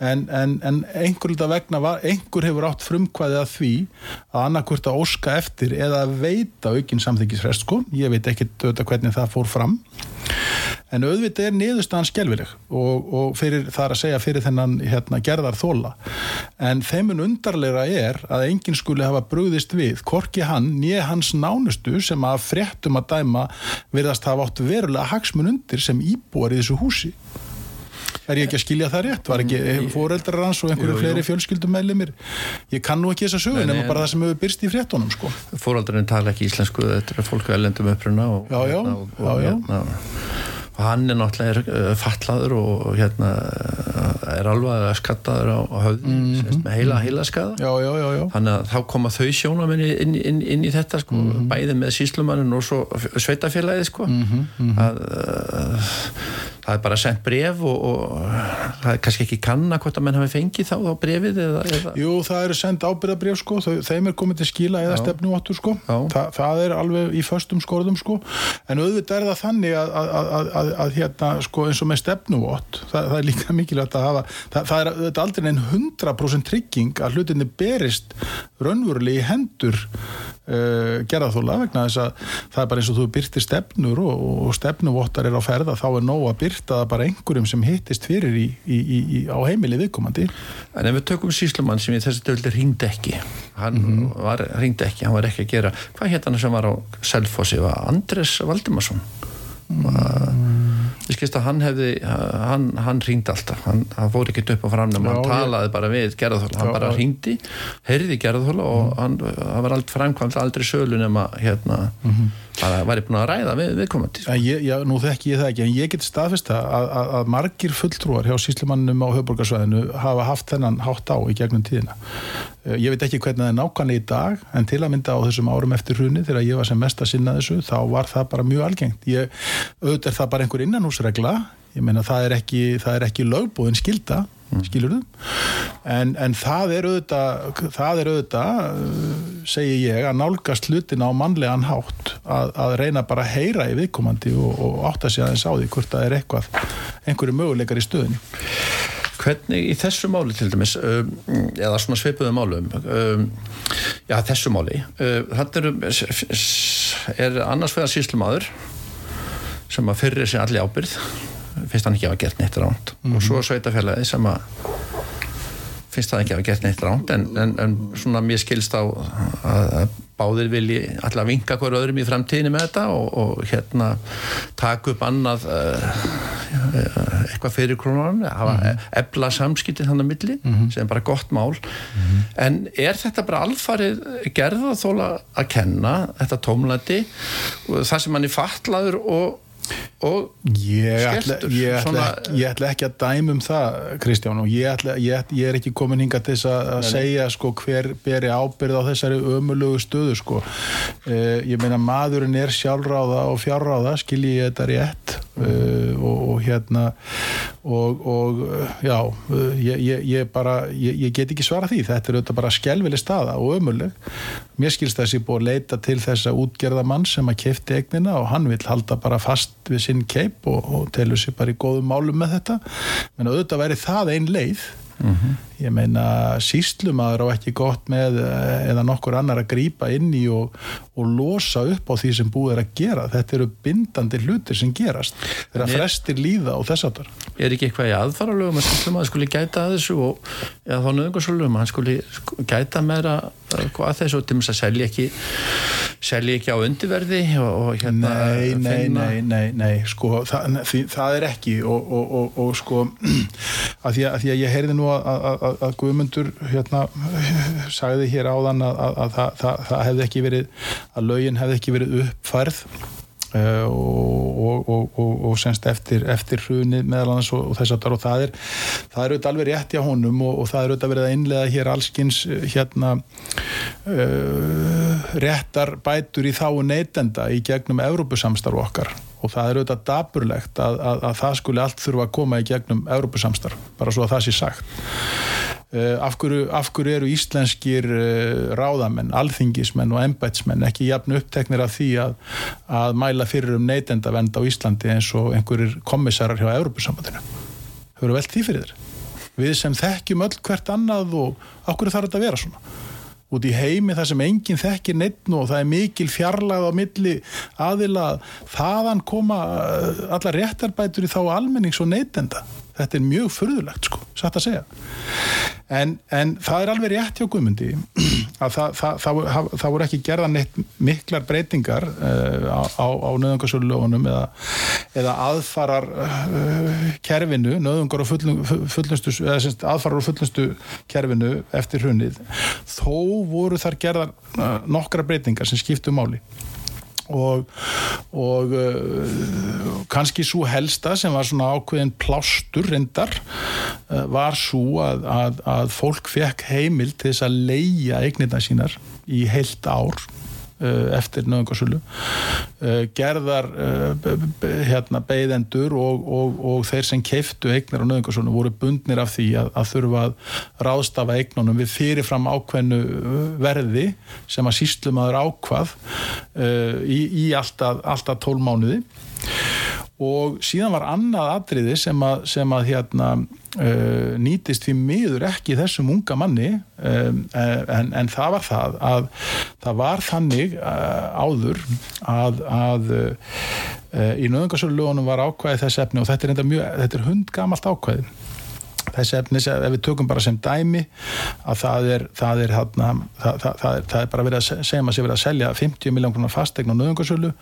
en, en, en einhver, var, einhver hefur átt frumkvæðið að því að annarkvört að óska eftir eða veita aukinn samþyggisrest sko. ég veit ekkert auðvitað hvernig það fór fram en auðvitað er niðurstaðan skjálfileg og, og fyrir, það er að segja fyrir þennan hérna, gerðar þóla en þeimun undarleira er að enginn skuli hafa brúðist við, korki hann nýja hans nánustu sem að fréttum að dæma verðast hafa átt verulega hagsmun undir sem íbúar í þessu húsi Er ég ekki að skilja það rétt? Var ekki mm, fóreldrar hans og einhverju fleiri fjölskyldum meðlumir? Ég kann nú ekki þessa sögu nema bara það sem hefur byrst í fréttonum sko. Fóreldrarinn tala ekki íslensku, þetta er fólk að elendum uppruna og, já, já, og, og, já, já. Hérna, hann er náttúrulega uh, fallaður og hérna er alveg að skattaður á, á höfði mm -hmm. með heila heila skada já, já, já, þannig að þá koma þau sjónamenni inn, inn, inn í þetta sko, mm -hmm. bæði með síslumannin og svo sveitafélagið sko mm -hmm. að uh, það er bara sendt bref og, og það er kannski ekki kanna hvort að menn hafi fengið þá á brefið eða, eða... Jú, það eru sendt ábyrðabref sko. Þeim er komið til skila eða stefnu áttur sko. Þa, það er alveg í förstum skorðum sko. En auðvitað er það þannig að, að, að, að hérna sko eins og með stefnu átt það, það er líka mikilvægt að hafa það, það er, er aldrei en 100% trygging að hlutinni berist raunverulega í hendur uh, gerðarþóla vegna þess að það er bara eins og þú byrtir stefnur og, og stefnuvottar er á ferða þá er nóg að byrta það bara einhverjum sem hittist fyrir í, í, í, á heimili viðkomandi En ef við tökum Síslumann sem í þessi döldir ringd ekki hann mm -hmm. var ringd ekki, hann var ekki að gera hvað hétt hann sem var á Selfossi var Andres Valdimarsson. Ég skilst að hann hefði hann, hann ringdi alltaf, hann, hann fór ekki upp á framnum, hann talaði bara við gerðarþóla, hann bara ringdi heyrði gerðarþóla og hann, hann var aldrei framkvæmt aldrei sölu nema hérna bara væri búin að ræða við, viðkomandi sko. En ég, já, nú þekki ég það ekki, en ég get staðfesta að, að, að margir fulltrúar hjá síslumannum á höfborgarsvæðinu hafa haft þennan hátt á í gegnum tíðina. Eh, Ég veit ekki hvernig það er nákvæmlega í dag, en til að mynda á þessum árum eftir hruni, þegar ég var sem mest að sinna þessu, þá var það bara mjög algengt. Ég, auðvitað er það bara einhver innanhúsregla, ég meina það er ekki, það er ekki lögbúðin skilda, skilur en, en það er auðvitað það er auðvitað uh, segi ég að nálgast hlutin á mannlegan hátt að, að reyna bara að heyra í viðkomandi og, og átta sig aðeins á því hvort það er eitthvað einhverju möguleikar í stöðinni Hvernig í þessu máli til dæmis um, eða svona svipuðu málum um, já þessu máli þetta eru er annars vegar síslumadur sem að fyrir sér allir ábyrð finnst hann ekki að hafa gert neitt ránt og svo sveitafélagi sem að finnst það ekki að hafa gert neitt ránt en, en, en svona mér skilst á að, að báðir vilji alltaf vinka hver öðrum í framtíðinu með þetta og, og hérna taka upp annað uh, eitthvað fyrir krónunum hafa mm -hmm. ebla samskiptin þannig að milli sem er bara gott mál. En er þetta bara alfarið gerða þóla að kenna þetta tómlæti það sem hann er fatlaður og, og Ég ætla, Skeltur, ég, ætla svona- ég ætla ekki að dæma um það Kristján og ég, ætla, ég, ég er ekki komin hinga til þess að að segja sko, hver beri ábyrð á þessari ömulugu stöðu sko. uh, ég meina maðurinn er sjálfráða og fjárráða skilji ég þetta rétt. Uh, og, og hérna og, og já uh, ég, ég, ég bara, ég, ég get ekki svara því. Þetta er bara skelvileg staða og ömuleg mér skilst þessi búið að leita til þessa útgerða mann sem að kefti eignina og hann vil halda bara fast við sinn keip og, og telur sér bara í góðum málum með þetta. Menn auðvitað væri það ein leið. Ég meina síslumadur á ekki gott með eh, eða nokkur annar að grípa inn í og, og losa upp á því sem búið er að gera. Þetta eru bindandi hlutir sem gerast. Er- frestir líða og þess aftar er ekki eitthvað í aðfaralögum að síslum að skuli gæta að þessu og eða þá nöðungarsölum að hann skuli sk- gæta meira hvað að þessu til að selja ekki selja ekki á undirverði og, og hérna Nei, nei, nei, nei, nei, sko, það, því, það er ekki og, og, og, og sko, að því að, að því að ég heyrði nú að, að, Guðmundur hérna sagði hér áðan að, að, að það, það, það hefði ekki verið, að lögin hefði ekki verið uppfærð og, og, og, og, og semst eftir, eftir hrunið meðal annars og, þess að og það er það er auðvitað alveg rétt hjá honum og, það er auðvitað verið að innlega hér allskins uh, hérna uh, réttar bætur í þáu neytenda í gegnum Evrópusamstarf okkar. Og það er auðvitað daburlegt að, að, að það skuli allt þurfa að koma í gegnum Evrópusamstarf, bara svo að það sé sagt af, hverju, af hverju eru íslenskir uh, ráðamenn, alþingismenn og embætsmenn ekki jafn uppteknir af því að, að mæla fyrir um neytendavend á Íslandi eins og einhverjir kommissarar hjá Európusambandinu þau eru velt því fyrir þér? Við sem þekkjum öll hvert annað og af hverju þarf þetta að vera svona? Út í heimi þar sem enginn þekkir neitt og það er mikil fjarlæð á milli aðila þaðan koma uh, allar réttarbætur í þá almennings og neytenda þetta er mjög furðulegt sko, satt að segja. En, en það er alveg rétt hjá Guðmundi að það, það, það, það, voru ekki gerða neitt miklar breytingar uh, á, á, á nöðungarsölulegunum eða, eða aðfarar uh, kerfinu, nöðungar og fullum, fullnustu, eða semst aðfarar og fullnustu kerfinu eftir hrunnið þó voru þar gerðar uh, nokkra breytingar sem skiptu máli og, og uh, kannski svo helsta sem var svona ákveðin plástur reyndar uh, var svo að, að, að fólk fekk heimil til þess að leia eignirna sínar í heilt ár eftir nöðungarsölu uh, gerðar b- hérna, beigðendur og, og, og þeir sem keiftu eignar á nöðungarsölu voru bundnir af því að, að þurfa að ráðstafa eignunum við fyrirfram ákveðnu verði sem að síslumadur ákvað uh, í, í alltaf, alltaf 12 mánuði og síðan var annað atriði sem að, sem að hérna, uh, nýtist því miður ekki þessum unga manni um, en, en það var það að það var þannig uh, áður að, að uh, í nöðungarsölu lögunum var ákvæði þess efni og þetta er, mjög, þetta er hundgamalt ákvæði þessi efnis, ef við tökum bara sem dæmi að það er það er, það, það, er, er bara verið að segja maður sem verið að selja 50 miljón krónar fastegn á nöðungarsölu,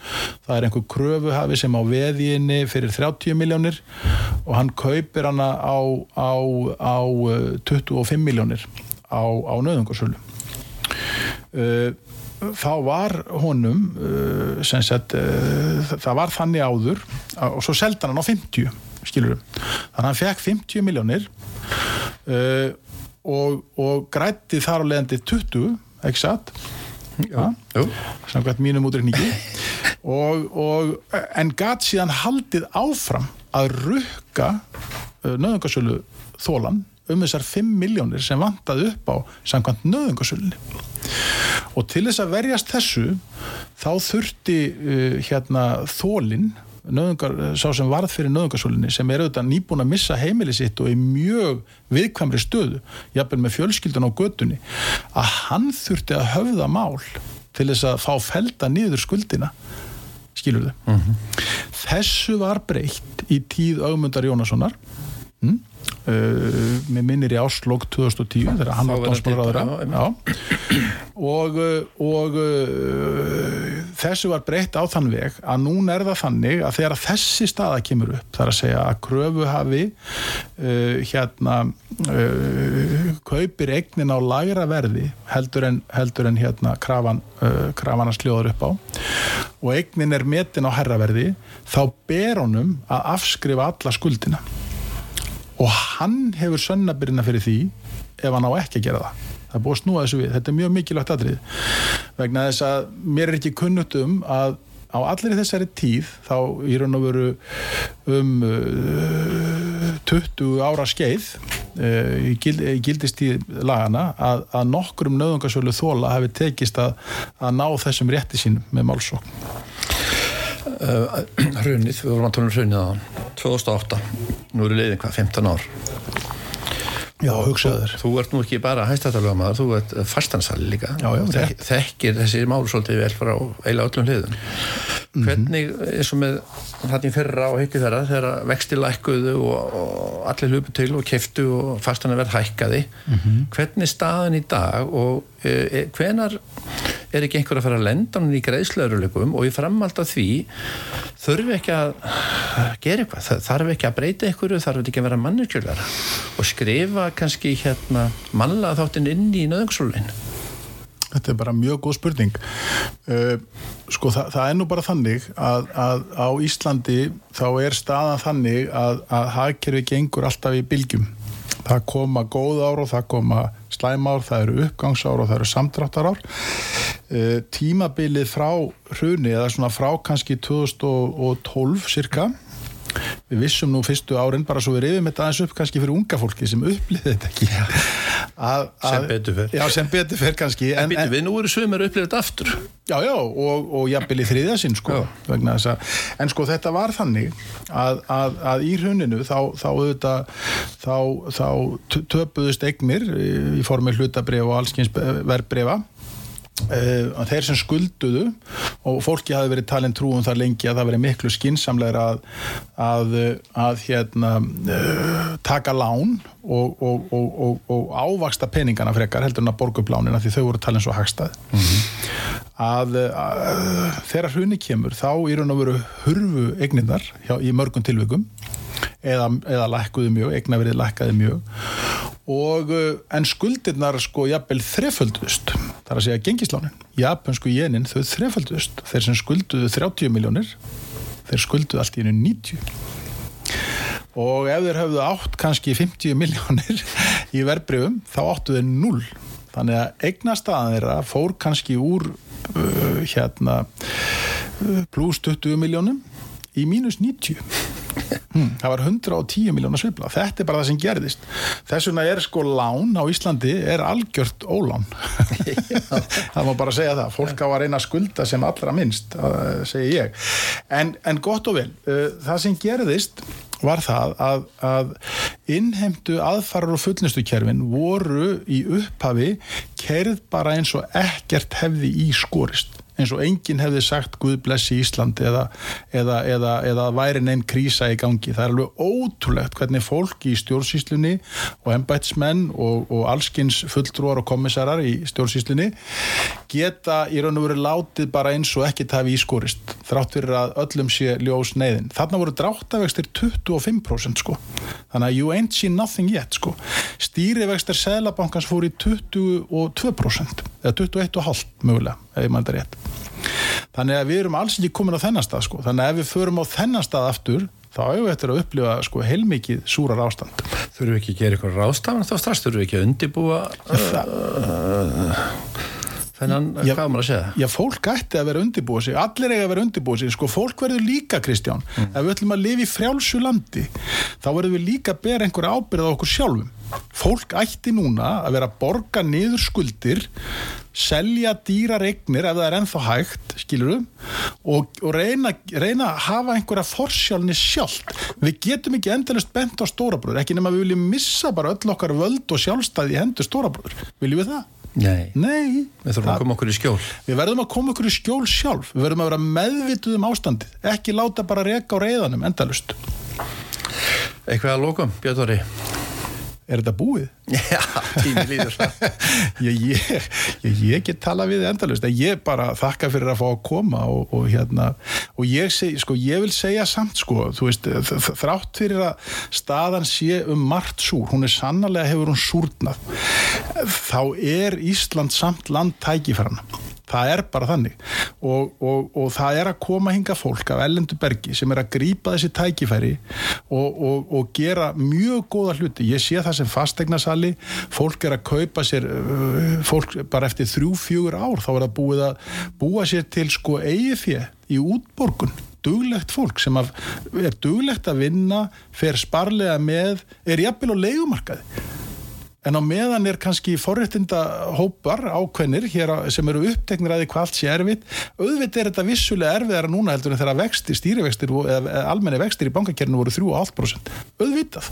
það er einhver kröfuhafi sem á veðinni fyrir 30 miljónir og hann kaupir hana á, á, á 25 miljónir á, á nöðungarsölu uh, þá var honum uh, sagt, uh, það var þannig áður og svo seldan hann á 50 skilurum, þannig að hann fekk 50 miljónir uh, og, og grætti þar á leðandi 20, ekki satt? Samkvæmt mínum útreikningi. Og, og en gatt síðan haldið áfram að rukka nöðungarsölu þólan um þessar 5 miljónir sem vantaði upp á samkvæmt nöðungarsölunni og til þess að verjast þessu þá þurfti uh, hérna þólinn nöðungar, sá sem varð fyrir nöðungarsólinni sem er auðvitað nýbúin að missa heimili sitt og er mjög viðkvæmri stöðu jafnvel með fjölskyldun á gödunni að hann þurfti að höfða mál til þess að fá felda niður skuldina skilur þau mm -hmm. þessu var breytt í tíð augmundar Jónassonar mm? Uh, með minnir í áslokk 2010 þegar hann var dómsmálaráður og, uh, og uh, þessu var breytt á þann veg að núna er það þannig að þegar þessi staða kemur upp þar að segja að kröfu hafi uh, hérna kaupir eignin á lagra verði heldur en, heldur en hérna krafan, krafan að sljóður upp á og eignin er metin á herraverði þá ber honum að afskrifa alla skuldina og hann hefur sönnabyrjina fyrir því ef hann á ekki að gera það. Það er búið að snúa þessu við, þetta er mjög mikilvægt aðrið vegna þess að mér er ekki kunnugt um að á allir þessari tíð þá í raun og veru um uh, 20 ára skeið uh, í, gild, í gildistíð lagana að, að nokkrum nöðungarsölu þóla hefur tekist að, að ná þessum rétti sín með málsókn Hrunið, við vorum að tala um hrunið á 2008, nú eru leiðin hvað 15 ár. Já, hugsaður. Þú ert nú ekki bara hæstatalöfamaður, þú ert fastansali líka. Já, já, Þek, þekkir þessi málu svolítið vel frá eila öllum hliðum. Mm -hmm. hvernig, eins og með þannig fyrra og heiti þeirra þegar vexti lækkuðu og, og allir hlupu til og keftu og fastanir verð hækkaði mm -hmm. hvernig staðan í dag og e, e, hvenar er ekki einhver að fara að lenda hann í greiðslöðurleikum og ég framald að því þurfi ekki að gera eitthvað, þarf ekki að breyta einhverju, þarf ekki að vera mannutjölar og skrifa kannski hérna mannlega þáttinn inn í nöðungsrólinn Þetta er bara mjög góð spurning. Uh, sko það, það er nú bara þannig að, að á Íslandi þá er staðan þannig að, að hagkerfi gengur alltaf í bylgjum. Það koma góð ár og það koma slæmár, það eru uppgangsár og það eru samdráttarár. uh, tímabilið frá hruni eða svona frá kannski 2012 cirka við vissum nú fyrstu árin bara svo við reyðum þetta aðeins upp kannski fyrir unga fólki sem upplýði þetta ekki. Að, að, sem betur fer. Já sem betur fer kannski en, en, við nú eru sögumir upplýðið aftur. Já já og, og jafnvel í þriðja sinn sko en sko þetta var þannig að, að í hruninu þá þá, þá, þá töpuðust eignir í formi hlutabref og allskynns verðbrefa Uh, þeir sem skulduðu og fólki hafi verið talin trúum þar lengi að það verið miklu skinsamlegur að, að, að hérna, uh, taka lán og, og, og, og ávaksta peningana frekar heldur en að borga upp lánina því þau voru talin svo hagstað mm -hmm. að, að þegar hruni kemur þá í raun og veru hurfu eigninnar hjá, í mörgum tilveikum eða, eða lækkuðu mjög, eigna verið lækkaði mjög og en skuldirnar sko jafnvel þreföldust Það er að segja gengislánin. Japansku jenin þau þrefaldust. Þeir sem skulduðu 30 miljónir, þeir skulduðu allt í einu 90. Og ef þeir hafðu átt kannski 50 miljónir í verbreyfum, þá áttu þeir 0. Þannig að eigna staðan þeirra fór kannski úr uh, hérna uh, pluss 20 miljónum í mínus 90 hmm, það var 110 miljónar svibla þetta er bara það sem gerðist. Þess vegna er sko lán á Íslandi er algjört ólán. Það má bara segja það. Fólk á að reyna að skulda sem allra minnst segi ég. En, en gott og vel, uh, það sem gerðist var það að, að innheimtu aðfarar og fullnustukerfin voru í upphafi kerð bara eins og ekkert hefði í skorist eins og enginn hefði sagt Guð blessi Ísland eða, eða, eða, eða væri neinn krísa í gangi. Það er alveg ótrúlegt hvernig fólk í stjórnsýslunni og embætsmenn og, og allskins fulltrúar og kommissarar í stjórnsýslunni geta í raun og veru látið bara eins og ekkert hafi ískorist þrátt fyrir að öllum sé ljós neyðin. Þarna voru dráttavextir 25% sko. Þannig að you ain't seen nothing yet sko. Stýrivextir Sælabankans fór í 22% eða 21,5 mögulega ef ég mælda rétt þannig að við erum alls ekki komin á þennan stað sko. þannig að ef við förum á þennan stað aftur þá hefur við eftir að upplifa sko, heilmikið súrar ástand Þurfum við ekki að gera eitthvað rástafan þá strax, þurfum við ekki að undibúa uh, þennan, Já. hvað maður að segja? Já, fólk ætti að vera undirbúið sig, allir eiga að vera undirbúið sig, sko, fólk verður líka, Kristján, Mm. ef við ætlum að lifa í frjálsu landi, þá verður við líka að bera einhverja ábyrð á okkur sjálfum. Fólk ætti núna að vera að borga niður skuldir, selja dýrar eignir ef það er ennþá hægt, skilurum, og, og reyna, reyna að hafa einhverja forsjálni sjálft. Við getum ekki endalist bent á stórabröður, ekki nema við viljum missa bara öll okkar völd og sjálfstæði í hendur stórabröður. Viljum við það? Nei, Nei. við þurfum að koma okkur í skjól Við verðum að koma okkur í skjól sjálf Við verðum að vera meðvituð um ástandið Ekki láta bara reka á reyðanum endalust Eitthvað að lókum, Björn Þóri Er þetta búið? Já, tími líður ég, ég, ég, ég get tala við endalust en ég bara þakka fyrir að fá að koma og, og hérna og ég, seg, sko, ég vil segja samt sko þú veist, þrátt fyrir að staðan sé um margt súr hún er sannarlega hefur hún súrnað þá er Ísland samt land tækifærana það er bara þannig. Og, og, og það er að koma hinga fólk af ellendu bergi sem er að grípa þessi tækifæri og, og, gera mjög góða hluti. Ég sé það sem fastegnasali fólk er að kaupa sér uh, fólk bara eftir þrjú, fjögur ár þá er það búið að búa sér til sko eigifjö í útborgun. Duglegt fólk sem að, er duglegt að vinna fer sparlega með er jafnvel á leigumarkaði En á meðan er kannski forréttinda hópar ákveðnir sem eru uppteknir að því hvað allt sé erfitt. Auðvitað er þetta vissulega erfiðara núna heldur en þegar vexti, stýrivextir og- eða almenni vextir í bankakernu voru 3,5%. Auðvitað.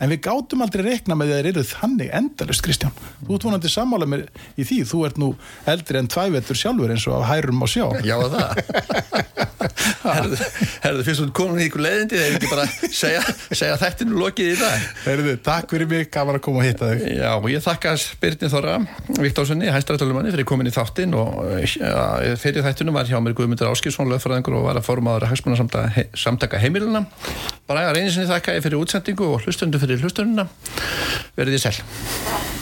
En við gátum aldrei rekna með þeir eru þannig endalust, Kristján. Þú ert vonandi sammála mér í því. Þú ert nú eldri en tvævetur sjálfur eins og hærum á sjá. Já, það Herðu, herðu fyrst þú komin í ykkur leiðindi þegar ekki bara segja, segja þættinu lokið í dag Heyrðu, takk fyrir mig, gaman að koma að hitta þig. Já, ég þakka Birnir Þorra Viktorssoni, hæstrættölumanni fyrir komin í þáttinn og ja, fyrir þættunum var hjá mér Guðmundur Áskilsson lögfræðingur og var að formaður hagsmunarsamtaka he, samtaka heimiluna bara að reynisinni þakka ég fyrir útsendingu og hlustundu fyrir hlustununa verið ég sæl